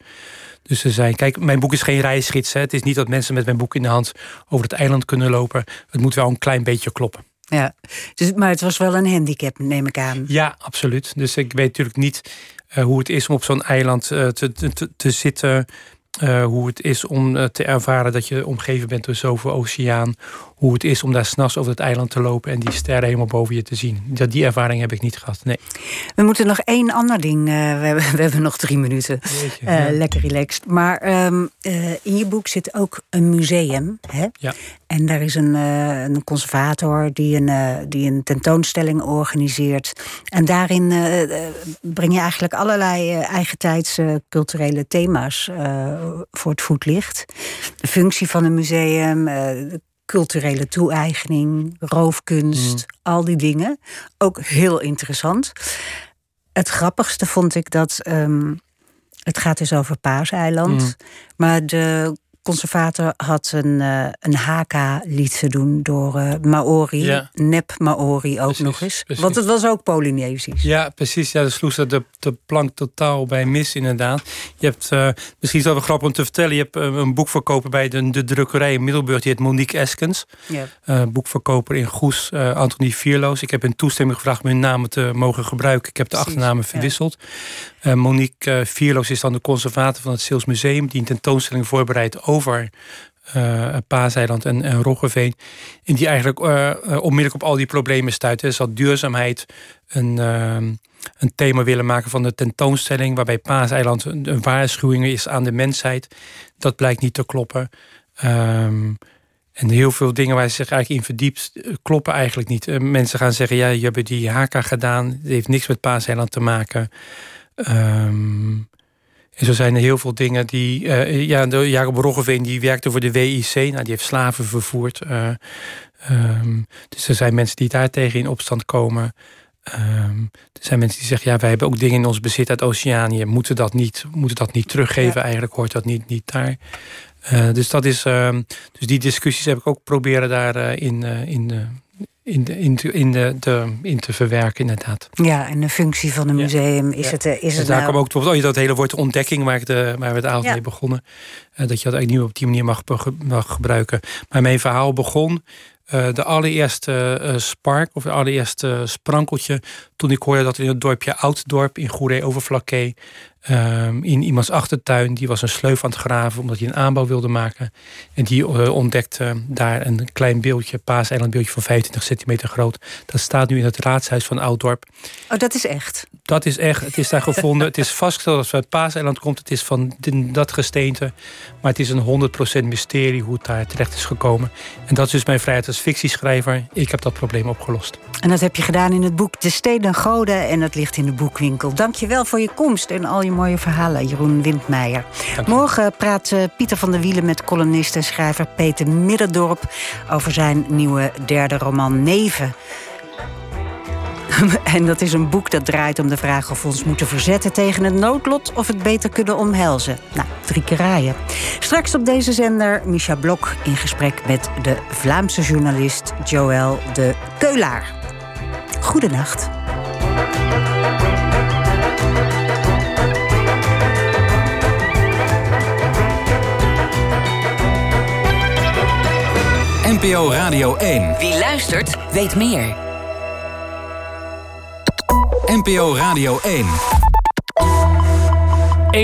Dus ze zijn, kijk, mijn boek is geen reisgids. Hè. Het is niet dat mensen met mijn boek in de hand over het eiland kunnen lopen. Het moet wel een klein beetje kloppen. Ja, dus, maar het was wel een handicap, neem ik aan. Ja, absoluut. Dus ik weet natuurlijk niet uh, hoe het is om op zo'n eiland uh, te, te, te, zitten uh, hoe het is om te ervaren dat je omgeven bent door zoveel oceaan. Hoe het is om daar s'nachts over het eiland te lopen en die sterren helemaal boven je te zien. Dat, die ervaring heb ik niet gehad, nee. We moeten nog één ander ding. We, hebben, we hebben nog drie minuten. Jeetje, Lekker relaxed. Maar um, in je boek zit ook een museum. Hè? Ja. En daar is een, een conservator die een, die een tentoonstelling organiseert. En daarin breng je eigenlijk allerlei eigentijdse culturele thema's voor het voetlicht. De functie van een museum, uh, culturele toe-eigening, roofkunst, mm. al die dingen. Ook heel interessant. Het grappigste vond ik dat. Um, het gaat dus over Paaseiland. Mm. Maar de conservator had een, uh, een haka-lied te doen door uh, Maori. Ja. Nep Maori ook nog eens. Want het was ook Polynesisch. Ja, precies. Ja, dus sloeg ze de, de plank totaal bij mis, inderdaad. Je hebt, uh, misschien is wel grappig om te vertellen... je hebt een boekverkoper bij de, de drukkerij in Middelburg... die heet Monique Eskens. Ja. boekverkoper in Goes, Anthony Vierloos. Ik heb een toestemming gevraagd om hun namen te mogen gebruiken. Ik heb de achternamen verwisseld. Monique Vierloos is dan de conservator van het Zeels Museum... die een tentoonstelling voorbereidt over uh, Paaseiland en, en Roggeveen. En die eigenlijk uh, onmiddellijk op al die problemen stuiten. Dus had duurzaamheid een, een thema willen maken van de tentoonstelling... waarbij Paaseiland een, een waarschuwing is aan de mensheid. Dat blijkt niet te kloppen. Um, en heel veel dingen waar ze zich eigenlijk in verdiept, kloppen eigenlijk niet. mensen gaan zeggen, ja, je hebt die HK gedaan. Het heeft niks met Paaseiland te maken. Um, en zo zijn er heel veel dingen die... Uh, ja, Jacob Roggeveen die werkte voor de WIC. Nou, die heeft slaven vervoerd. Uh, um, dus er zijn mensen die daar tegen in opstand komen. Um, er zijn mensen die zeggen... ja, wij hebben ook dingen in ons bezit uit Oceanië. Moeten dat niet, moeten dat niet teruggeven? Eigenlijk hoort dat niet, niet daar. Uh, dus, dat is, um, dus die discussies heb ik ook proberen daarin in, in in, de, in, de, in, de, de, in te verwerken, inderdaad. Ja, en de functie van een museum is het. Is het daar nou... kwam ook oh, dat hele woord ontdekking, waar, ik de, waar we het avond mee begonnen. Uh, dat je dat eigenlijk niet op die manier mag, mag gebruiken. Maar mijn verhaal begon. Uh, de allereerste uh, spark, of de allereerste sprankeltje. toen ik hoorde dat in het dorpje Ouddorp in Goeree Overflakkee. Ehm, in iemands achtertuin. Die was een sleuf aan het graven omdat hij een aanbouw wilde maken. En die uh, ontdekte daar een klein beeldje, paaseilandbeeldje van 25 centimeter groot. Dat staat nu in het raadshuis van Ouddorp. Oh, dat is echt? Dat is echt, het is daar gevonden. het is vastgesteld dat het uit Paaseiland komt. Het is van dat gesteente. Maar het is een 100% mysterie hoe het daar terecht is gekomen. En dat is dus mijn vrijheid als fictieschrijver. Ik heb dat probleem opgelost. En dat heb je gedaan in het boek De Steden Goden. En dat ligt in de boekwinkel. Dank je wel voor je komst en al je mooie verhalen, Jeroen Windmeijer. Morgen praat eh, Pieter van der Wielen met columnist en schrijver Peter Middendorp... over zijn nieuwe derde roman Neven. En dat is een boek dat draait om de vraag of we ons moeten verzetten tegen het noodlot of het beter kunnen omhelzen. Nou, drie keer raaien. Straks op deze zender Micha Blok in gesprek met de Vlaamse journalist Joël de Keulaar. Goedenacht. NPO Radio 1. Wie luistert, weet meer. NPO Radio 1.